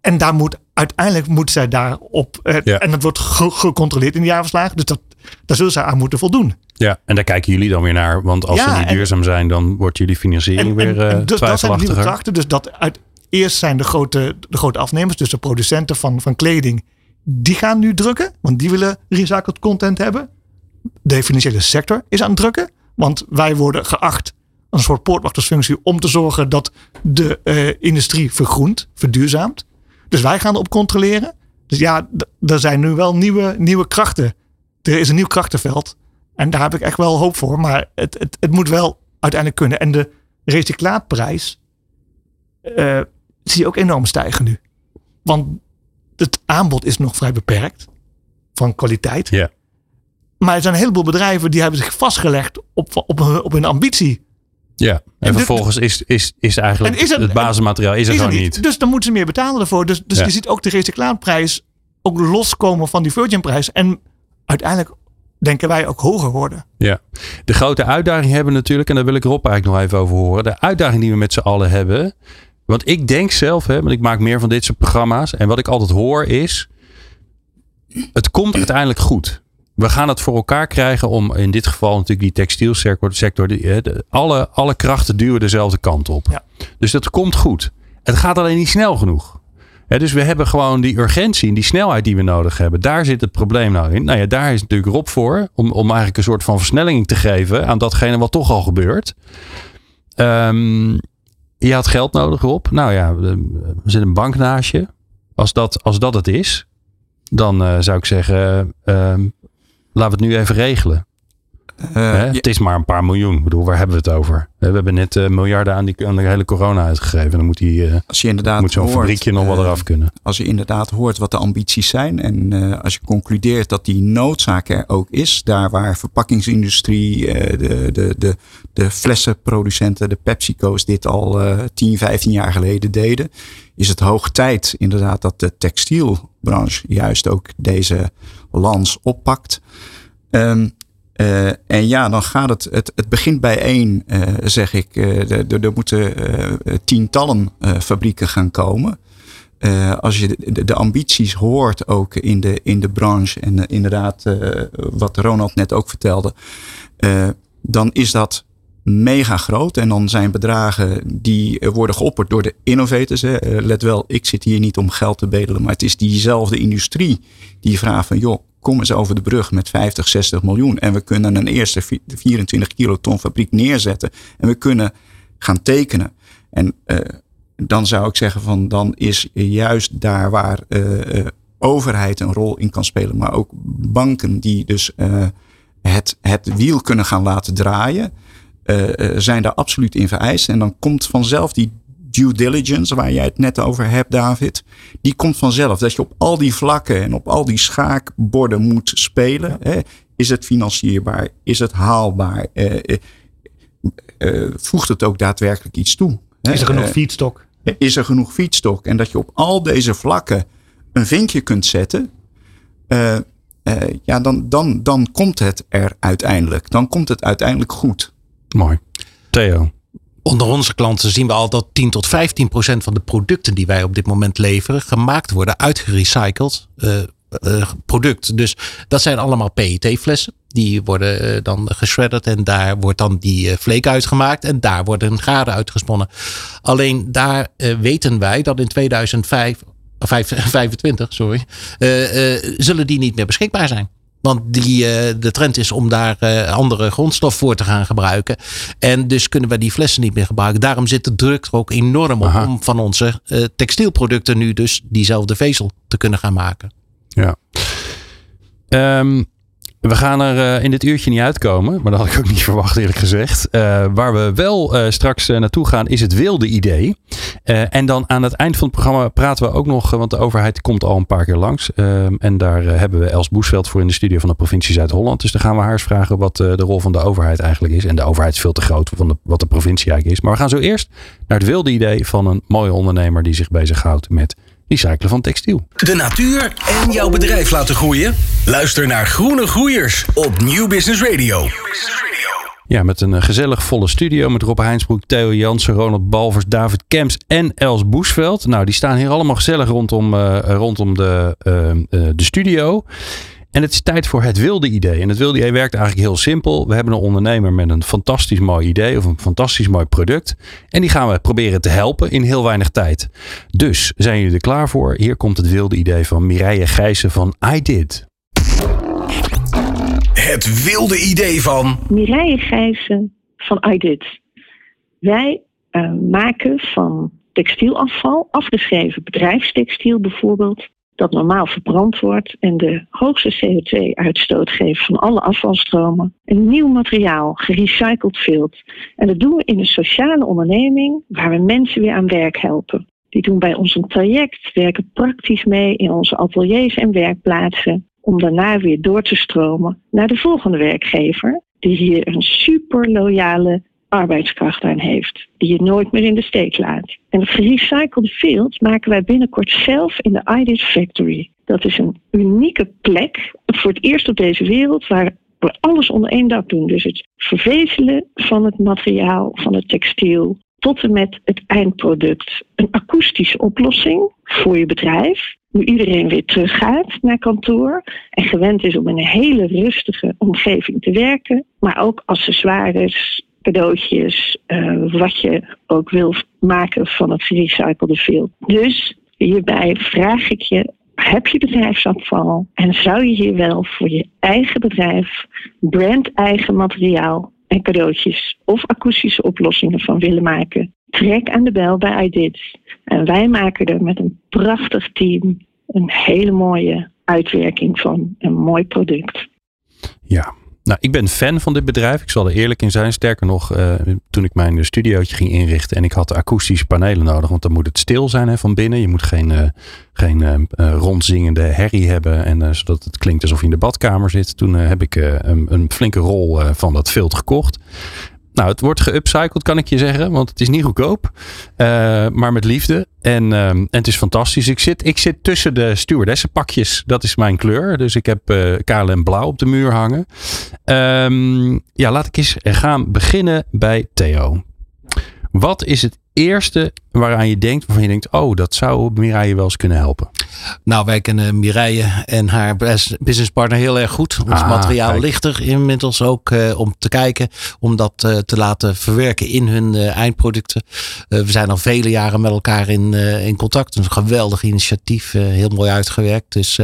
En daar moet uiteindelijk moet zij daarop. eh, Ja. En dat wordt ge- gecontroleerd in de jaarverslag. Dus dat, daar zullen ze aan moeten voldoen. Ja, en daar kijken jullie dan weer naar. Want als Ja, ze niet en- duurzaam zijn, dan wordt jullie financiering weer eh dus dat zijn de nieuwe krachten. Dus dat uit, eerst zijn de grote, de grote afnemers, dus de producenten van, van kleding, die gaan nu drukken, want die willen recycled content hebben. De financiële sector is aan het drukken, want wij worden geacht een soort poortwachtersfunctie om te zorgen dat de eh, industrie vergroent, verduurzaamt. Dus wij gaan erop controleren. Dus ja, er zijn nu wel nieuwe, nieuwe krachten. Er is een nieuw krachtenveld. En daar heb ik echt wel hoop voor. Maar het, het, het moet wel uiteindelijk kunnen. En de recyclaatprijs eh, zie je ook enorm stijgen nu. Want het aanbod is nog vrij beperkt. Van kwaliteit. Ja. Maar er zijn een heleboel bedrijven die hebben zich vastgelegd op, op, hun, op hun ambitie. Ja, en, En dit- vervolgens is, is, is eigenlijk is het- het basismateriaal is er Is er gewoon niet. Dus dan moeten ze meer betalen ervoor. Dus, dus Ja. je ziet ook de recyclaatprijs ook loskomen van die Virginprijs. En uiteindelijk denken wij ook hoger worden. Ja, de grote uitdaging hebben natuurlijk, en daar wil ik Rob eigenlijk nog even over horen. De uitdaging die we met z'n allen hebben. Want ik denk zelf, hè, want ik maak meer van dit soort programma's. En wat ik altijd hoor is, het komt uiteindelijk goed. We gaan het voor elkaar krijgen om in dit geval natuurlijk die textielsector, sector, die, de- alle, alle krachten duwen dezelfde kant op. Ja. Dus dat komt goed. Het gaat alleen niet snel genoeg. Dus we hebben gewoon die urgentie en die snelheid die we nodig hebben. Daar zit het probleem nou in. Nou ja, daar is natuurlijk Rob voor. Om, om eigenlijk een soort van versnelling te geven aan datgene wat toch al gebeurt. Ehm, je had geld nodig, Rob. Nou ja, er zit een bank naast je. Als dat, als dat het is, dan eh, zou ik zeggen, ehm, laten we het nu even regelen. Eh, Hè? Het is maar een paar miljoen. Ik bedoel, waar hebben we het over? We hebben net eh, miljarden aan, die, aan de hele corona uitgegeven. Dan moet, die, eh, als je inderdaad moet zo'n fabriekje nog wel eraf kunnen. als je inderdaad hoort wat de ambities zijn en als je concludeert dat die noodzaak er ook is, daar waar verpakkingsindustrie, de, de, de, de flessenproducenten, de PepsiCo's dit al eh 10, 15 jaar geleden deden, is het hoog tijd inderdaad dat de textielbranche juist ook deze lans oppakt. Ehm, eh, en ja, dan gaat het, het, het begint bij één, eh, zeg ik. Eh, er- moeten tientallen fabrieken gaan komen. Als je de, ambities hoort ook in de, in de branche en inderdaad wat Ronald net ook vertelde, dan is dat mega groot. En dan zijn bedragen die worden geopperd door de innovators. Hè. Let wel, ik zit hier niet om geld te bedelen, maar het is diezelfde industrie die vraagt van joh, kom eens over de brug met 50, 60 miljoen. En we kunnen een eerste vi- 24 kiloton fabriek neerzetten. En we kunnen gaan tekenen. En eh, dan zou ik zeggen van dan is juist daar waar eh, overheid een rol in kan spelen, maar ook banken die dus het, het wiel kunnen gaan laten draaien, zijn daar absoluut in vereist. En dan komt vanzelf die due diligence, waar jij het net over hebt, David, die komt vanzelf. Dat je op al die vlakken en op al die schaakborden moet spelen. Hè. Is het financierbaar? Is het haalbaar? Eh, eh, eh, voegt het ook daadwerkelijk iets toe? hè? Is er genoeg feedstock? is er genoeg fietsstok? En dat je op al deze vlakken een vinkje kunt zetten. eh, eh, ja, dan, dan, dan komt het er uiteindelijk. Dan komt het uiteindelijk goed. Mooi. Theo. Onder onze klanten zien we al dat 10 tot 15 procent van de producten die wij op dit moment leveren, gemaakt worden uit gerecycled eh, product. Dus dat zijn allemaal PET-flessen. Die worden eh, dan geschredderd en daar wordt dan die vleek uitgemaakt en daar worden gaden uitgesponnen. Alleen daar weten wij dat in 2005, of vijf- 25, sorry, zullen die niet meer beschikbaar zijn. Want die, eh, de trend is om daar eh, andere grondstof voor te gaan gebruiken. En dus kunnen we die flessen niet meer gebruiken. Daarom zit de druk er ook enorm op Aha. om van onze eh, textielproducten nu dus diezelfde vezel te kunnen gaan maken. Ja. Ehm, we gaan er eh, in dit uurtje niet uitkomen, maar dat had ik ook niet verwacht eerlijk gezegd. Eh, waar we wel eh, straks naartoe gaan is het wilde idee. En dan aan het eind van het programma praten we ook nog, want de overheid komt al een paar keer langs. Ehm, en daar hebben we Els Boesveld voor in de studio van de provincie Zuid-Holland. Dus dan gaan we haar eens vragen wat de rol van de overheid eigenlijk is. En de overheid is veel te groot van de, wat de provincie eigenlijk is. Maar we gaan zo eerst naar het wilde idee van een mooie ondernemer die zich bezighoudt met recyclen van textiel. De natuur en jouw bedrijf laten groeien? Luister naar Groene Groeiers op Nieuw Business Radio. Ja, met een eh, gezellig volle studio met Rob Heinsbroek, Theo Jansen, Ronald Balvers, David Kemps en Els Boesveld. Nou, die staan hier allemaal gezellig rondom, uh, rondom de, uh, de studio. En het is tijd voor het wilde idee. En het wilde idee werkt eigenlijk heel simpel. We hebben een ondernemer met een fantastisch mooi idee of een fantastisch mooi product. En die gaan we proberen te helpen in heel weinig tijd. Dus zijn jullie er klaar voor? Hier komt het wilde idee van Mireille Gijssen van I Did. Het wilde idee van. Mireille Gijzen van iDid. Wij uh, maken van textielafval, afgeschreven bedrijfstextiel bijvoorbeeld, dat normaal verbrand wordt en de hoogste CO2-uitstoot geeft van alle afvalstromen, een nieuw materiaal, gerecycled vilt. En dat doen we in een sociale onderneming waar we mensen weer aan werk helpen. Die doen bij ons een traject, werken praktisch mee in onze ateliers en werkplaatsen om daarna weer door te stromen naar de volgende werkgever, die hier een super loyale arbeidskracht aan heeft, die je nooit meer in de steek laat. En het gerecyclede field maken wij binnenkort zelf in de IDIS Factory. Dat is een unieke plek, voor het eerst op deze wereld, waar we alles onder één dak doen. Dus het vervezelen van het materiaal, van het textiel, tot en met het eindproduct. Een akoestische oplossing voor je bedrijf. Nu iedereen weer teruggaat naar kantoor en gewend is om in een hele rustige omgeving te werken. Maar ook accessoires, cadeautjes, uh, wat je ook wil maken van het gerecyclede veel. Dus hierbij vraag ik je, heb je bedrijfsafval en zou je hier wel voor je eigen bedrijf brand-eigen materiaal en cadeautjes of akoestische oplossingen van willen maken? Trek aan de bel bij iDid. En wij maken er met een prachtig team een hele mooie uitwerking van een mooi product. Ja, nou, ik ben fan van dit bedrijf. Ik zal er eerlijk in zijn. Sterker nog, uh, toen ik mijn studiootje ging inrichten en ik had akoestische panelen nodig, want dan moet het stil zijn hè, van binnen. Je moet geen, uh, geen rondzingende herrie hebben en zodat het klinkt alsof je in de badkamer zit. Toen heb ik een, een, flinke rol van dat vilt gekocht. Nou, het wordt geupcycled, kan ik je zeggen, want het is niet goedkoop, uh, maar met liefde. En, uh, en het is fantastisch. Ik zit, ik zit tussen de stewardessenpakjes, dat is mijn kleur. Dus ik heb uh, KLM blauw op de muur hangen. Um, ja, laat ik eens gaan beginnen bij Theo. Wat is het eerste waaraan je denkt, waarvan je denkt, oh, dat zou Mireille wel eens kunnen helpen? Nou, wij kennen Mireille en haar businesspartner heel erg goed. Ons ah, materiaal kijk. ligt er inmiddels ook uh, om te kijken, om dat uh, te laten verwerken in hun uh, eindproducten. we zijn al vele jaren met elkaar in, in contact. Een geweldig initiatief, heel mooi uitgewerkt. Dus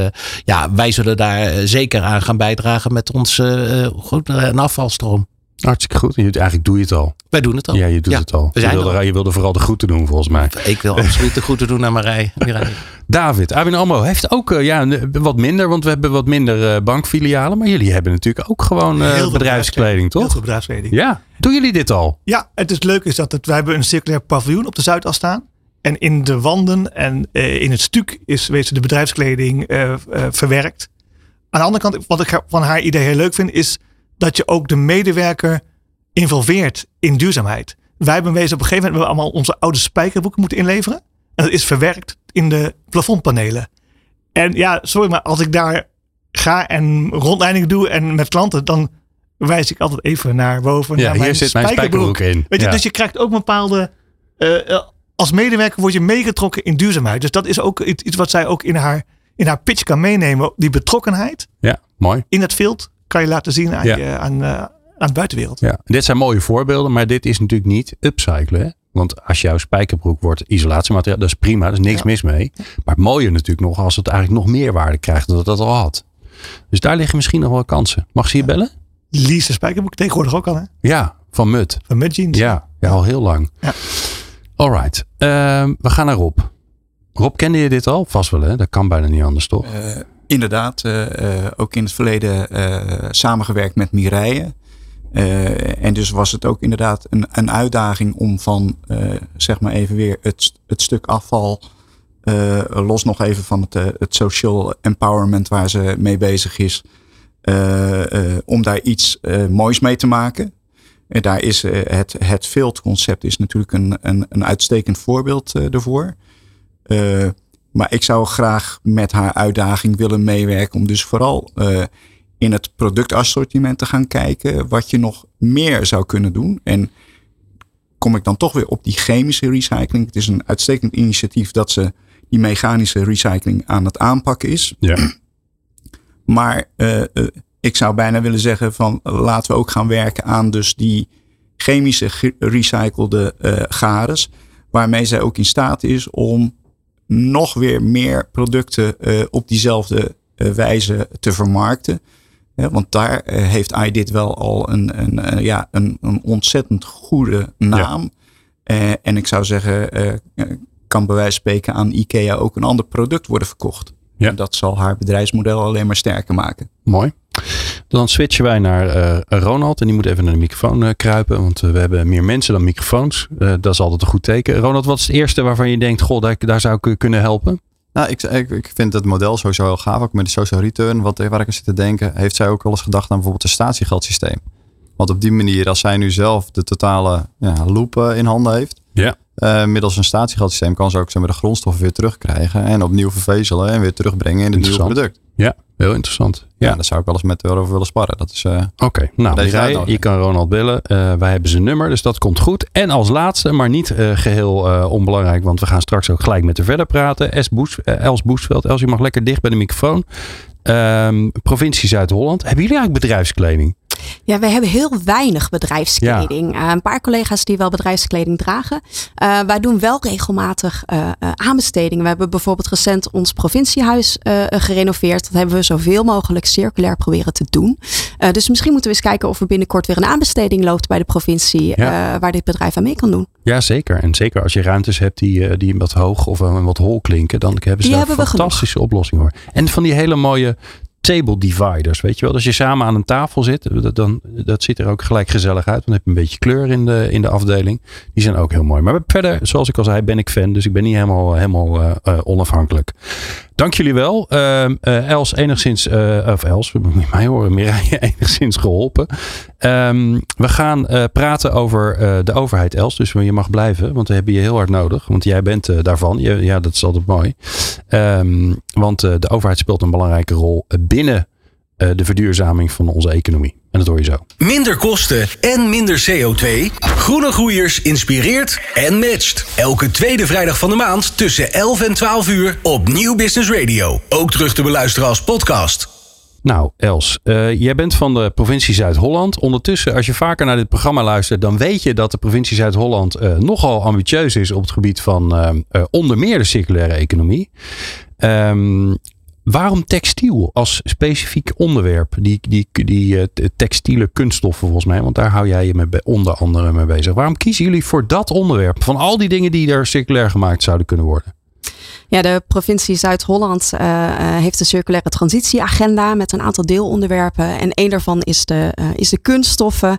ja, wij zullen daar zeker aan gaan bijdragen met onze goed, een afvalstroom. Hartstikke goed. Je, eigenlijk doe je het al. Wij doen het al. Ja, je doet ja, het al. Je wilde, je wilde vooral de groeten doen, volgens mij. Ik wil absoluut de groeten doen naar Marij. David, ABN AMRO heeft ook uh, ja, wat minder, want we hebben wat minder uh, bankfilialen. Maar jullie hebben natuurlijk ook gewoon uh, bedrijfskleding, toch? Heel veel bedrijfskleding. Ja. Doen jullie dit al? Ja, het is leuk is dat het, wij hebben een circulair paviljoen op de Zuidas staan. En in de wanden en in het stuk is weet je, de bedrijfskleding verwerkt. Aan de andere kant, wat ik van haar idee heel leuk vind, is dat je ook de medewerker involveert in duurzaamheid. Wij hebben wezen op een gegeven moment we allemaal onze oude spijkerboeken moeten inleveren. En dat is verwerkt in de plafondpanelen. En ja, sorry, maar als ik daar ga en rondleiding doe en met klanten, dan wijs ik altijd even naar boven. Ja, naar hier mijn zit mijn spijkerbroek in. Weet je, ja. Dus je krijgt ook een bepaalde. Uh, als medewerker word je meegetrokken in duurzaamheid. Dus dat is ook iets, wat zij ook in haar, in haar pitch kan meenemen. Die betrokkenheid. Ja, mooi. In het veld kan je laten zien aan, ja. je, aan, uh, aan de buitenwereld. Ja, dit zijn mooie voorbeelden, maar dit is natuurlijk niet upcyclen. Hè? Want als jouw spijkerbroek wordt isolatiemateriaal, dat is prima, er is niks ja. mis mee. Maar het mooie natuurlijk nog als het eigenlijk nog meer waarde krijgt dan dat het al had. Dus daar liggen misschien nog wel kansen. Mag ze je bellen? Lise spijkerbroek tegenwoordig ook al hè? Ja, van Mut. Van Mut Jeans. Ja, ja al heel lang. Ja. Alright, uh, we gaan naar Rob. Rob, kende je dit al? Vast wel hè? Dat kan bijna niet anders toch? Uh, inderdaad, uh, ook in het verleden samengewerkt met Mireille. En dus was het ook inderdaad een, een uitdaging om van, zeg maar even weer het, het stuk afval, los nog even van het, het social empowerment waar ze mee bezig is, om daar iets moois mee te maken. En daar is het, het field concept is natuurlijk een, een, een uitstekend voorbeeld ervoor. Maar ik zou graag met haar uitdaging willen meewerken om dus vooral uh, in het productassortiment te gaan kijken wat je nog meer zou kunnen doen. En kom ik dan toch weer op die chemische recycling. Het is een uitstekend initiatief dat ze die mechanische recycling aan het aanpakken is. Ja. Maar uh, uh, ik zou bijna willen zeggen van laten we ook gaan werken aan dus die chemische gerecyclede uh, gares. Waarmee zij ook in staat is om nog weer meer producten op diezelfde wijze te vermarkten. Ja, want daar uh, heeft iDit wel al een, een, ja, een, een, ontzettend goede naam. Ja. En ik zou zeggen, kan bij wijze van spreken aan IKEA ook een ander product worden verkocht. Ja. En dat zal haar bedrijfsmodel alleen maar sterker maken. Mooi. Dan switchen wij naar Ronald. En die moet even naar de microfoon kruipen. Want we hebben meer mensen dan microfoons. dat is altijd een goed teken. Ronald, wat is het eerste waarvan je denkt, goh, daar, daar zou ik kunnen helpen? Nou, ik, ik, ik, vind het model sowieso heel gaaf. Ook met de social return, wat, waar ik aan zit te denken. Heeft zij ook wel eens gedacht aan bijvoorbeeld een statiegeldsysteem? Want op die manier, als zij nu zelf de totale ja, loop in handen heeft. Ja. Uh, middels een statiegeldsysteem kan ze ook zeg maar, de grondstoffen weer terugkrijgen. En opnieuw vervezelen en weer terugbrengen in het nieuwe product. Ja, heel interessant. Ja, ja daar zou ik wel eens met over willen sparren. Dat is. Uh, Oké, okay. nou, je kan Ronald bellen. Uh, wij hebben zijn nummer, dus dat komt goed. En als laatste, maar niet geheel onbelangrijk, want we gaan straks ook gelijk met haar verder praten. Es Boes, Els Boesveld. Els, je mag lekker dicht bij de microfoon. Ehm, provincie Zuid-Holland. Hebben jullie eigenlijk bedrijfskleding? Ja, we hebben heel weinig bedrijfskleding. Ja. Uh, een paar collega's die wel bedrijfskleding dragen. Uh, wij doen wel regelmatig uh, aanbestedingen. We hebben bijvoorbeeld recent ons provinciehuis gerenoveerd. Dat hebben we zoveel mogelijk circulair proberen te doen. dus misschien moeten we eens kijken of er binnenkort weer een aanbesteding loopt bij de provincie. Ja. waar dit bedrijf aan mee kan doen. Ja, zeker. En zeker als je ruimtes hebt die, die wat hoog of wat hol klinken. Dan hebben ze die daar hebben een fantastische oplossing voor. En van die hele mooie table dividers, weet je wel. Als je samen aan een tafel zit, dan, dat ziet er ook gelijk gezellig uit. Dan heb je een beetje kleur in de, in de afdeling. Die zijn ook heel mooi. Maar verder, zoals ik al zei, ben ik fan. Dus ik ben niet helemaal, helemaal uh, uh, onafhankelijk. Dank jullie wel. Uh, Els enigszins, of Els, mij horen, Mireille enigszins geholpen. Um, we gaan praten over de overheid, Els. Dus je mag blijven, want we hebben je heel hard nodig. Want jij bent daarvan. Je, ja, dat is altijd mooi. Um, want de overheid speelt een belangrijke rol binnen de verduurzaming van onze economie. En dat hoor je zo. Minder kosten en minder CO2. Groene Groeiers inspireert en matcht. Elke tweede vrijdag van de maand tussen 11 en 12 uur op Nieuw Business Radio. Ook terug te beluisteren als podcast. Nou, Els, uh, jij bent van de provincie Zuid-Holland. Ondertussen, als je vaker naar dit programma luistert, dan weet je dat de provincie Zuid-Holland uh, nogal ambitieus is op het gebied van uh, onder meer de circulaire economie. Um, Waarom textiel als specifiek onderwerp? Die, die, die uh, textiele kunststoffen volgens mij, want daar hou jij je mee, onder andere mee bezig. Waarom kiezen jullie voor dat onderwerp? Van al die dingen die er circulair gemaakt zouden kunnen worden? Ja, de provincie Zuid-Holland uh, heeft een circulaire transitieagenda met een aantal deelonderwerpen. En één daarvan is de, uh, is de kunststoffen.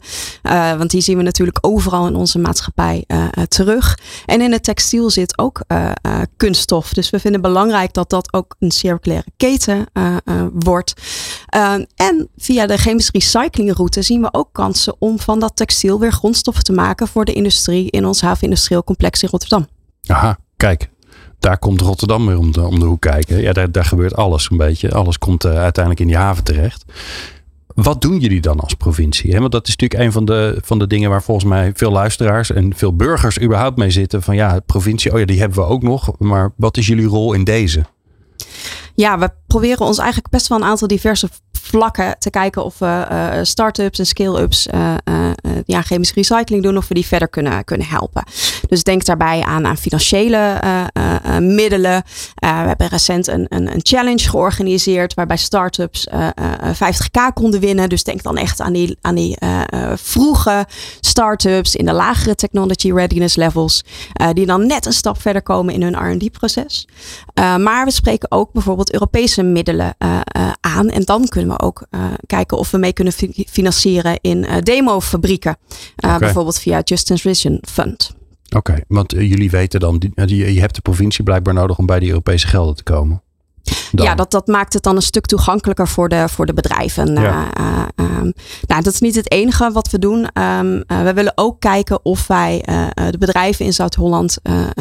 Want die zien we natuurlijk overal in onze maatschappij terug. En in het textiel zit ook kunststof. Dus we vinden belangrijk dat dat ook een circulaire keten wordt. en via de chemische recyclingroute zien we ook kansen om van dat textiel weer grondstoffen te maken voor de industrie in ons havenindustrieel complex in Rotterdam. Aha, kijk daar komt Rotterdam weer om de, om de hoek kijken. Ja, daar, daar gebeurt alles een beetje. Alles komt uh, uiteindelijk in die haven terecht. Wat doen jullie dan als provincie? Want dat is natuurlijk een van de, van de dingen waar volgens mij veel luisteraars en veel burgers überhaupt mee zitten. Van ja, provincie, oh ja, die hebben we ook nog. Maar wat is jullie rol in deze? Ja, we proberen ons eigenlijk best wel een aantal diverse vlakken te kijken of we uh, start-ups en scale-ups uh, ja, chemische recycling doen of we die verder kunnen, kunnen helpen. Dus denk daarbij aan, aan financiële middelen. we hebben recent een, een, een, challenge georganiseerd waarbij start-ups 50k konden winnen. Dus denk dan echt aan die, aan die vroege start-ups in de lagere technology readiness levels. die dan net een stap verder komen in hun R&D proces. maar we spreken ook bijvoorbeeld Europese middelen aan. En dan kunnen we ook kijken of we mee kunnen fi financieren in demofabrieken. Okay. Bijvoorbeeld via Just Transition Fund. Oké, okay, want jullie weten dan, je hebt de provincie blijkbaar nodig om bij die Europese gelden te komen. Dan. Ja, dat, dat maakt het dan een stuk toegankelijker voor de, voor de bedrijven. Ja. Uh, uh, um, nou, dat is niet het enige wat we doen. Um, uh, we willen ook kijken of wij de bedrijven in Zuid-Holland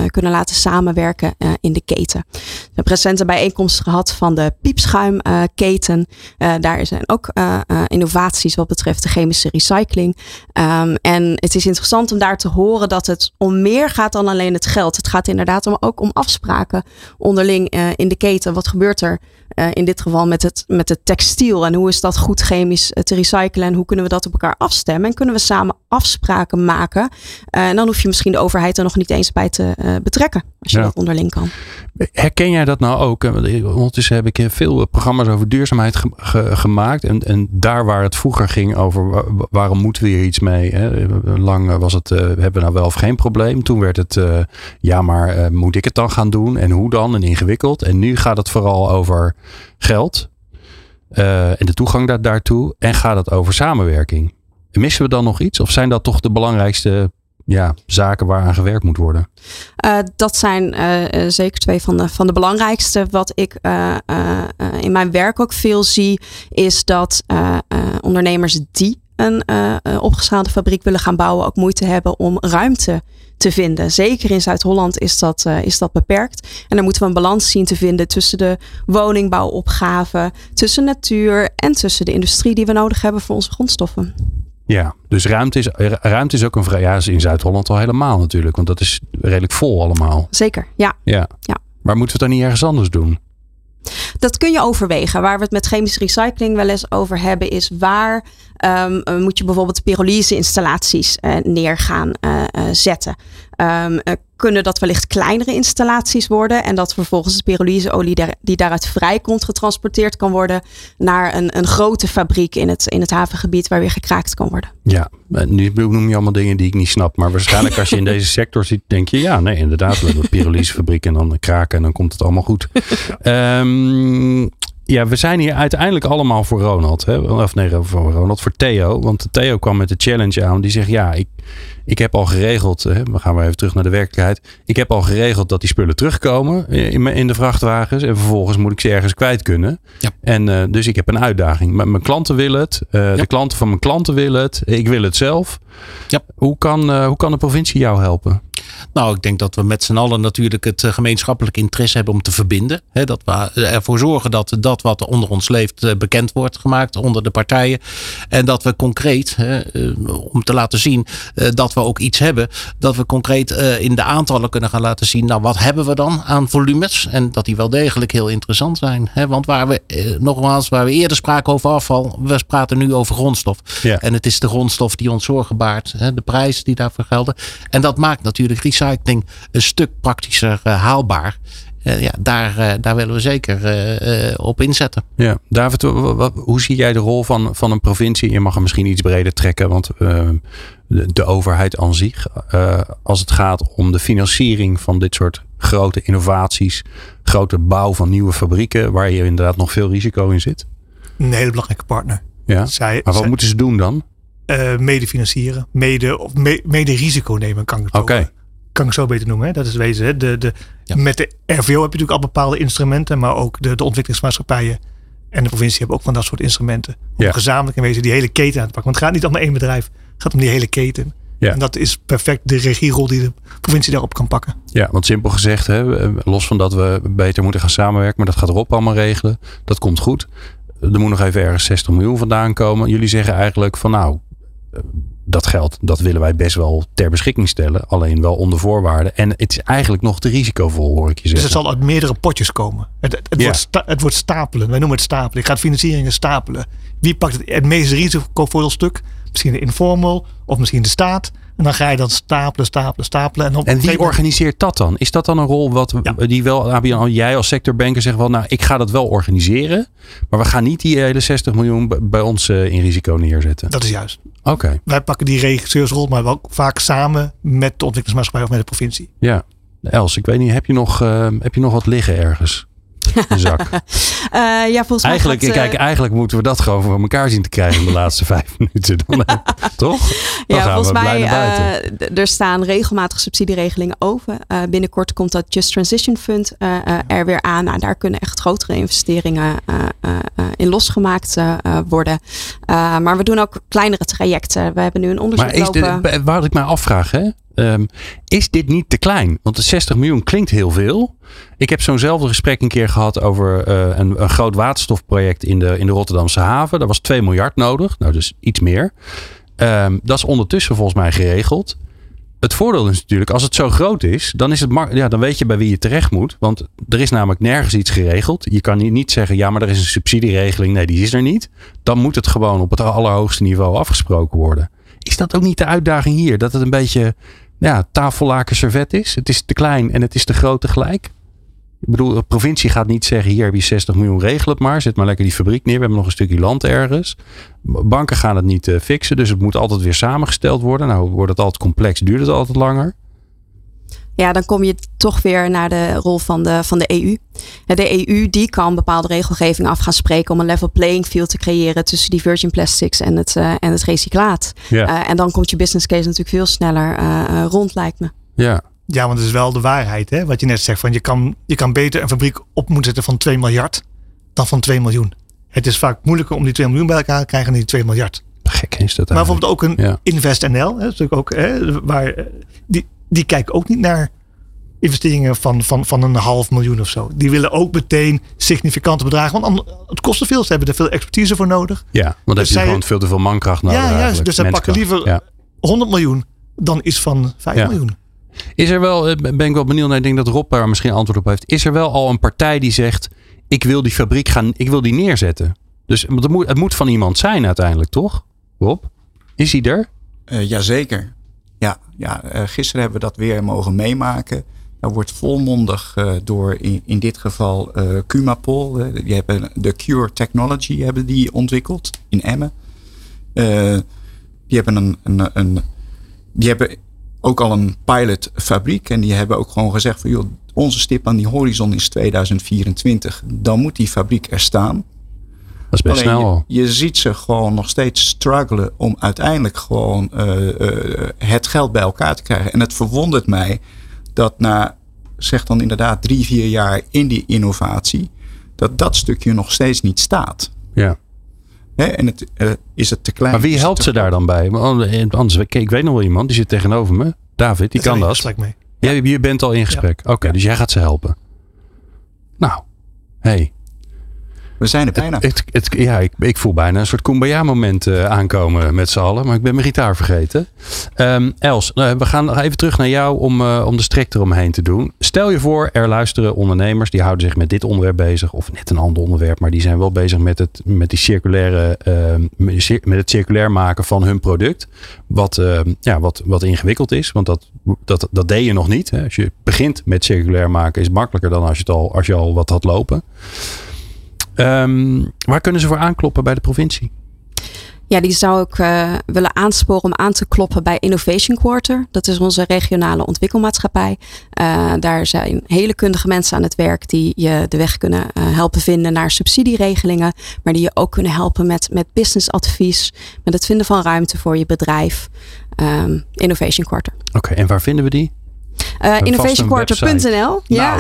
kunnen laten samenwerken in de keten. We hebben recent een bijeenkomst gehad van de piepschuimketen. daar zijn ook innovaties wat betreft de chemische recycling. Um, en het is interessant om daar te horen dat het om meer gaat dan alleen het geld. Het gaat inderdaad om, ook om afspraken onderling in de keten. Wat gebeurt er uh, in dit geval met het, met het textiel? En hoe is dat goed chemisch te recyclen? En hoe kunnen we dat op elkaar afstemmen? En kunnen we samen afspraken maken? Uh, en dan hoef je misschien de overheid er nog niet eens bij te betrekken. Als je Ja. dat onderling kan. Herken jij dat nou ook? Ondertussen heb ik veel programma's over duurzaamheid ge- ge- gemaakt. En, en daar waar het vroeger ging over wa- waarom moeten we hier iets mee? Hè? Lang was het, hebben we nou wel of geen probleem? Toen werd het, ja maar moet ik het dan gaan doen? En hoe dan? En ingewikkeld. En nu gaat het vooral over geld. Uh, en de toegang daar, daartoe. En gaat het over samenwerking. Missen we dan nog iets? Of zijn dat toch de belangrijkste ja, zaken waaraan gewerkt moet worden? Uh, dat zijn uh, zeker twee van de, van de belangrijkste. Wat ik in mijn werk ook veel zie, is dat ondernemers die een opgeschaalde fabriek willen gaan bouwen, ook moeite hebben om ruimte te vinden. Zeker in Zuid-Holland is dat, is dat beperkt. En daar moeten we een balans zien te vinden tussen de woningbouwopgave, tussen natuur en tussen de industrie die we nodig hebben voor onze grondstoffen. Ja, dus ruimte is, ruimte is ook een vrij. Ja, in Zuid-Holland al helemaal natuurlijk. Want dat is redelijk vol allemaal. Zeker, ja. Ja. ja. Maar moeten we het dan niet ergens anders doen? Dat kun je overwegen. Waar we het met chemische recycling wel eens over hebben, is waar um, moet je bijvoorbeeld pyrolyse installaties uh, neer gaan uh, zetten. Um, kunnen dat wellicht kleinere installaties worden en dat vervolgens de pyrolyseolie daar, die daaruit vrijkomt getransporteerd kan worden naar een, een grote fabriek in het, in het havengebied waar weer gekraakt kan worden. Ja, nu noem je allemaal dingen die ik niet snap. Maar waarschijnlijk als je in deze sector zit, denk je ja, nee, inderdaad, we hebben een pyrolysefabriek en dan kraken en dan komt het allemaal goed. um, ja, we zijn hier uiteindelijk allemaal voor Ronald. Hè? Of nee, voor Ronald, voor Theo. Want Theo kwam met de challenge aan. Die zegt, ja, ik, ik heb al geregeld. Hè? We gaan maar even terug naar de werkelijkheid. Ik heb al geregeld dat die spullen terugkomen in, in de vrachtwagens. En vervolgens moet ik ze ergens kwijt kunnen. Ja. En uh, dus ik heb een uitdaging. Mijn klanten willen het. Uh, ja. De klanten van mijn klanten willen het. Ik wil het zelf. Ja. Hoe, kan, uh, hoe kan de provincie jou helpen? Nou, ik denk dat we met z'n allen natuurlijk het gemeenschappelijk interesse hebben om te verbinden. He, dat we ervoor zorgen dat dat wat onder ons leeft bekend wordt gemaakt onder de partijen. En dat we concreet, he, om te laten zien dat we ook iets hebben, dat we concreet in de aantallen kunnen gaan laten zien. Nou, wat hebben we dan aan volumes? En dat die wel degelijk heel interessant zijn. He, want waar we, nogmaals, waar we eerder spraken over afval, we praten nu over grondstof. Ja. En het is de grondstof die ons zorgen baart, de prijzen die daarvoor gelden. En dat maakt natuurlijk recycling een stuk praktischer uh, haalbaar. Uh, ja, daar, uh, daar willen we zeker op inzetten. Ja, David, wat, hoe zie jij de rol van, van een provincie? Je mag hem misschien iets breder trekken, want de, de, overheid aan zich, als het gaat om de financiering van dit soort grote innovaties, grote bouw van nieuwe fabrieken, waar je inderdaad nog veel risico in zit. Een hele belangrijke partner. Ja, zij, maar wat zij, moeten ze doen dan? Uh, mede financieren, mede, of me, mede risico nemen, kan ik het okay. Kan ik zo beter noemen. Hè? Dat is wezen. Hè? De, de, ja. Met de RVO heb je natuurlijk al bepaalde instrumenten, maar ook de, de ontwikkelingsmaatschappijen en de provincie hebben ook van dat soort instrumenten. Om ja. gezamenlijk in wezen die hele keten aan te pakken. Want het gaat niet om één bedrijf, het gaat om die hele keten. Ja. En dat is perfect de regierol die de provincie daarop kan pakken. Ja, want simpel gezegd, hè, los van dat we beter moeten gaan samenwerken, maar dat gaat Rob allemaal regelen. Dat komt goed. Er moet nog even ergens 60 miljoen vandaan komen. Jullie zeggen eigenlijk van nou, dat geld, dat willen wij best wel ter beschikking stellen. Alleen wel onder voorwaarden. En het is eigenlijk nog te risicovol, hoor ik je zeggen. Dus het zal uit meerdere potjes komen. Het, het, Ja. wordt, sta- het wordt stapelen. Wij noemen het stapelen. Ik ga financieringen stapelen. Wie pakt het, het meest risicovolle stuk? Misschien de informal of misschien de staat. En dan ga je dan stapelen, stapelen, stapelen. En, op een En wie moment- organiseert dat dan? Is dat dan een rol wat die wel, ABN, jij als sectorbanker zegt wel, nou, ik ga dat wel organiseren. Maar we gaan niet die hele 60 miljoen bij ons eh, in risico neerzetten. Dat is juist. Oké, Wij pakken die regisseursrol, maar wel vaak samen met de ontwikkelingsmaatschappij of met de provincie. ja. Els, ik weet niet, heb je nog, eh, heb je nog wat liggen ergens? Zak. Uh, ja, volgens eigenlijk, mij gaat, kijk, eigenlijk moeten we dat gewoon voor elkaar zien te krijgen in de laatste vijf minuten. Dan, toch? Dan ja, volgens mij uh, er staan regelmatig subsidieregelingen over. Uh, binnenkort komt dat Just Transition Fund er weer aan. Nou, daar kunnen echt grotere investeringen in losgemaakt worden. maar we doen ook kleinere trajecten. We hebben nu een onderzoek maar is lopen. Dit, waar ik mij afvraag, hè? Um, is dit niet te klein? Want de 60 miljoen klinkt heel veel. Ik heb zo'nzelfde gesprek een keer gehad over uh, een, een, groot waterstofproject in de, in de Rotterdamse haven. Daar was 2 miljard nodig, nou dus iets meer. Um, dat is ondertussen volgens mij geregeld. Het voordeel is natuurlijk, als het zo groot is, dan, is het ja, dan weet je bij wie je terecht moet. Want er is namelijk nergens iets geregeld. Je kan niet zeggen, ja, maar er is een subsidieregeling. Nee, die is er niet. Dan moet het gewoon op het allerhoogste niveau afgesproken worden. Is dat ook niet de uitdaging hier? Dat het een beetje ja, tafellaken servet is. Het is te klein en het is te groot tegelijk. Ik bedoel, de provincie gaat niet zeggen: hier heb je 60 miljoen, regel het maar. Zet maar lekker die fabriek neer. We hebben nog een stukje land ergens. Banken gaan het niet uh, fixen, dus het moet altijd weer samengesteld worden. Nou, wordt het altijd complex, duurt het altijd langer. Ja, dan kom je toch weer naar de rol van de, van de EU. De EU die kan bepaalde regelgeving af gaan spreken om een level playing field te creëren tussen die virgin plastics en het, uh, en het recyclaat. Ja. Uh, en dan komt je business case natuurlijk veel sneller uh, rond, lijkt me. Ja. Ja, want het is wel de waarheid, hè? wat je net zegt. Van je, kan, je kan beter een fabriek op moeten zetten van 2 miljard dan van 2 miljoen. Het is vaak moeilijker om die 2 miljoen bij elkaar te krijgen dan die 2 miljard. Gek is dat Maar bijvoorbeeld ook een ja. InvestNL, hè, natuurlijk ook, hè, waar, die, die kijken ook niet naar investeringen van, van, van een half miljoen of zo. Die willen ook meteen significante bedragen. Want het kost te veel. Ze hebben er veel expertise voor nodig. Ja, want dan dus heb je gewoon veel te veel mankracht nodig. Ja, juist. Dus ze pakken liever ja. 100 miljoen dan iets van 5 ja. miljoen. Is er wel, eh, ben ik wel benieuwd naar, ik denk dat Rob daar misschien antwoord op heeft. Is er wel al een partij die zegt, ik wil die fabriek gaan, ik wil die neerzetten? Dus het moet, het moet van iemand zijn uiteindelijk, toch? Rob? Is hij er? Uh, jazeker. Ja, ja uh, gisteren hebben we dat weer mogen meemaken. Daar wordt volmondig uh, door in, in dit geval Cumapol. Uh, die hebben de Cure Technology hebben die ontwikkeld in Emmen. die hebben een, een, een, die hebben ook al een pilotfabriek. En die hebben ook gewoon gezegd van joh, onze stip aan die horizon is 2024. Dan moet die fabriek er staan. Dat is best Alleen snel. Je, je, ziet ze gewoon nog steeds struggelen om uiteindelijk gewoon het geld bij elkaar te krijgen. En het verwondert mij dat na, zeg dan inderdaad, drie, vier jaar in die innovatie, dat dat stukje nog steeds niet staat. Ja. Hè? En het, uh, is het te klein? Maar wie helpt ze daar dan bij? Anders, ik weet nog wel iemand, die zit tegenover me. David, die kan dat. Mee. Ja. Je, je bent al in gesprek. Ja. Oké, okay, dus jij gaat ze helpen. Nou, hey. We zijn er bijna. Het, het, het, ja, ik, ik, voel bijna een soort kumbaya-moment uh, aankomen met z'n allen. Maar ik ben mijn gitaar vergeten. Um, Els, uh, we gaan even terug naar jou om, uh, om de strik eromheen te doen. Stel je voor, er luisteren ondernemers die houden zich met dit onderwerp bezig. Of net een ander onderwerp, maar die zijn wel bezig met het, met die circulaire, met het circulair maken van hun product. Wat, ehm, ja, wat, wat ingewikkeld is, want dat, dat, dat deed je nog niet. Hè. Als je begint met circulair maken is het makkelijker dan als je, het al, als je al wat had lopen. Um, waar kunnen ze voor aankloppen bij de provincie? Ja, die zou ik uh, willen aansporen om aan te kloppen bij Innovation Quarter. Dat is onze regionale ontwikkelmaatschappij. Uh, daar zijn hele kundige mensen aan het werk die je de weg kunnen uh, helpen vinden naar subsidieregelingen. Maar die je ook kunnen helpen met, met businessadvies, met het vinden van ruimte voor je bedrijf. Um, Innovation Quarter. Oké, okay, en waar vinden we die? Innovationquarter.nl. Ja.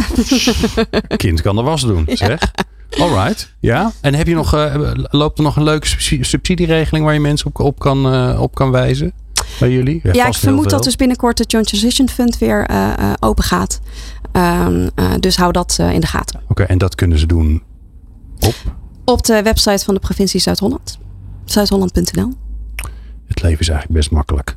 Nou, kind kan de was doen, zeg. Ja. Alright, ja. En heb je nog, uh, loopt er nog een leuke subsidieregeling waar je mensen op, op, kan, uh, op kan wijzen? Bij jullie? Ja, ja ik vermoed dat dus binnenkort het Joint Transition Fund weer uh, open gaat. Um, dus hou dat in de gaten. Oké, okay, en dat kunnen ze doen op? Op de website van de provincie Zuid-Holland. Zuidholland.nl het leven is eigenlijk best makkelijk.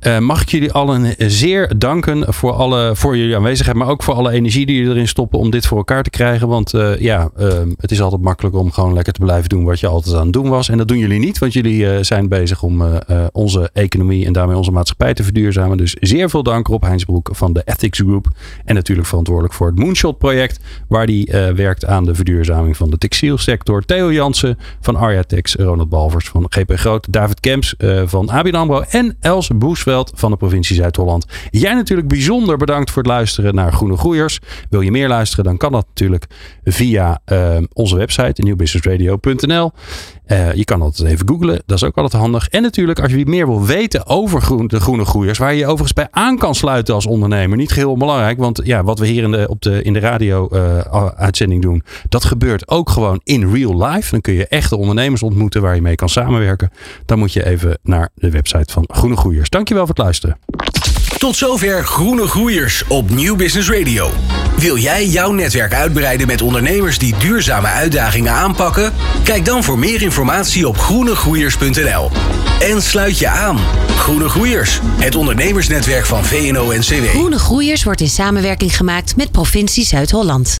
Uh, mag ik jullie allen zeer danken voor, alle, voor jullie aanwezigheid, maar ook voor alle energie die jullie erin stoppen om dit voor elkaar te krijgen. Want uh, ja, uh, het is altijd makkelijk om gewoon lekker te blijven doen wat je altijd aan het doen was. En dat doen jullie niet, want jullie zijn bezig om onze economie en daarmee onze maatschappij te verduurzamen. Dus zeer veel dank Rob Heinsbroek van de Ethics Group. En natuurlijk verantwoordelijk voor het Moonshot project, waar die werkt aan de verduurzaming van de textielsector. Theo Jansen van Arjatex, Ronald Balvers van GP Groot, David Kemps van van ABN AMRO en Els Boesveld van de provincie Zuid-Holland. Jij natuurlijk bijzonder bedankt voor het luisteren naar Groene Groeiers. Wil je meer luisteren, dan kan dat natuurlijk via uh, onze website, nieuwbusinessradio.nl. Uh, je kan altijd even googlen, dat is ook altijd handig. En natuurlijk, als je meer wil weten over de groene groeiers, waar je je overigens bij aan kan sluiten als ondernemer. Niet geheel onbelangrijk, want ja, wat we hier in de, op de, in de radio-uitzending doen, dat gebeurt ook gewoon in real life. Dan kun je echte ondernemers ontmoeten waar je mee kan samenwerken. Dan moet je even naar de website van Groene Groeiers. Dankjewel voor het luisteren. Tot zover Groene Groeiers op Nieuw Business Radio. Wil jij jouw netwerk uitbreiden met ondernemers die duurzame uitdagingen aanpakken? Kijk dan voor meer informatie op groenegroeiers.nl. En sluit je aan. Groene Groeiers, het ondernemersnetwerk van VNO-NCW. Groene Groeiers wordt in samenwerking gemaakt met provincie Zuid-Holland.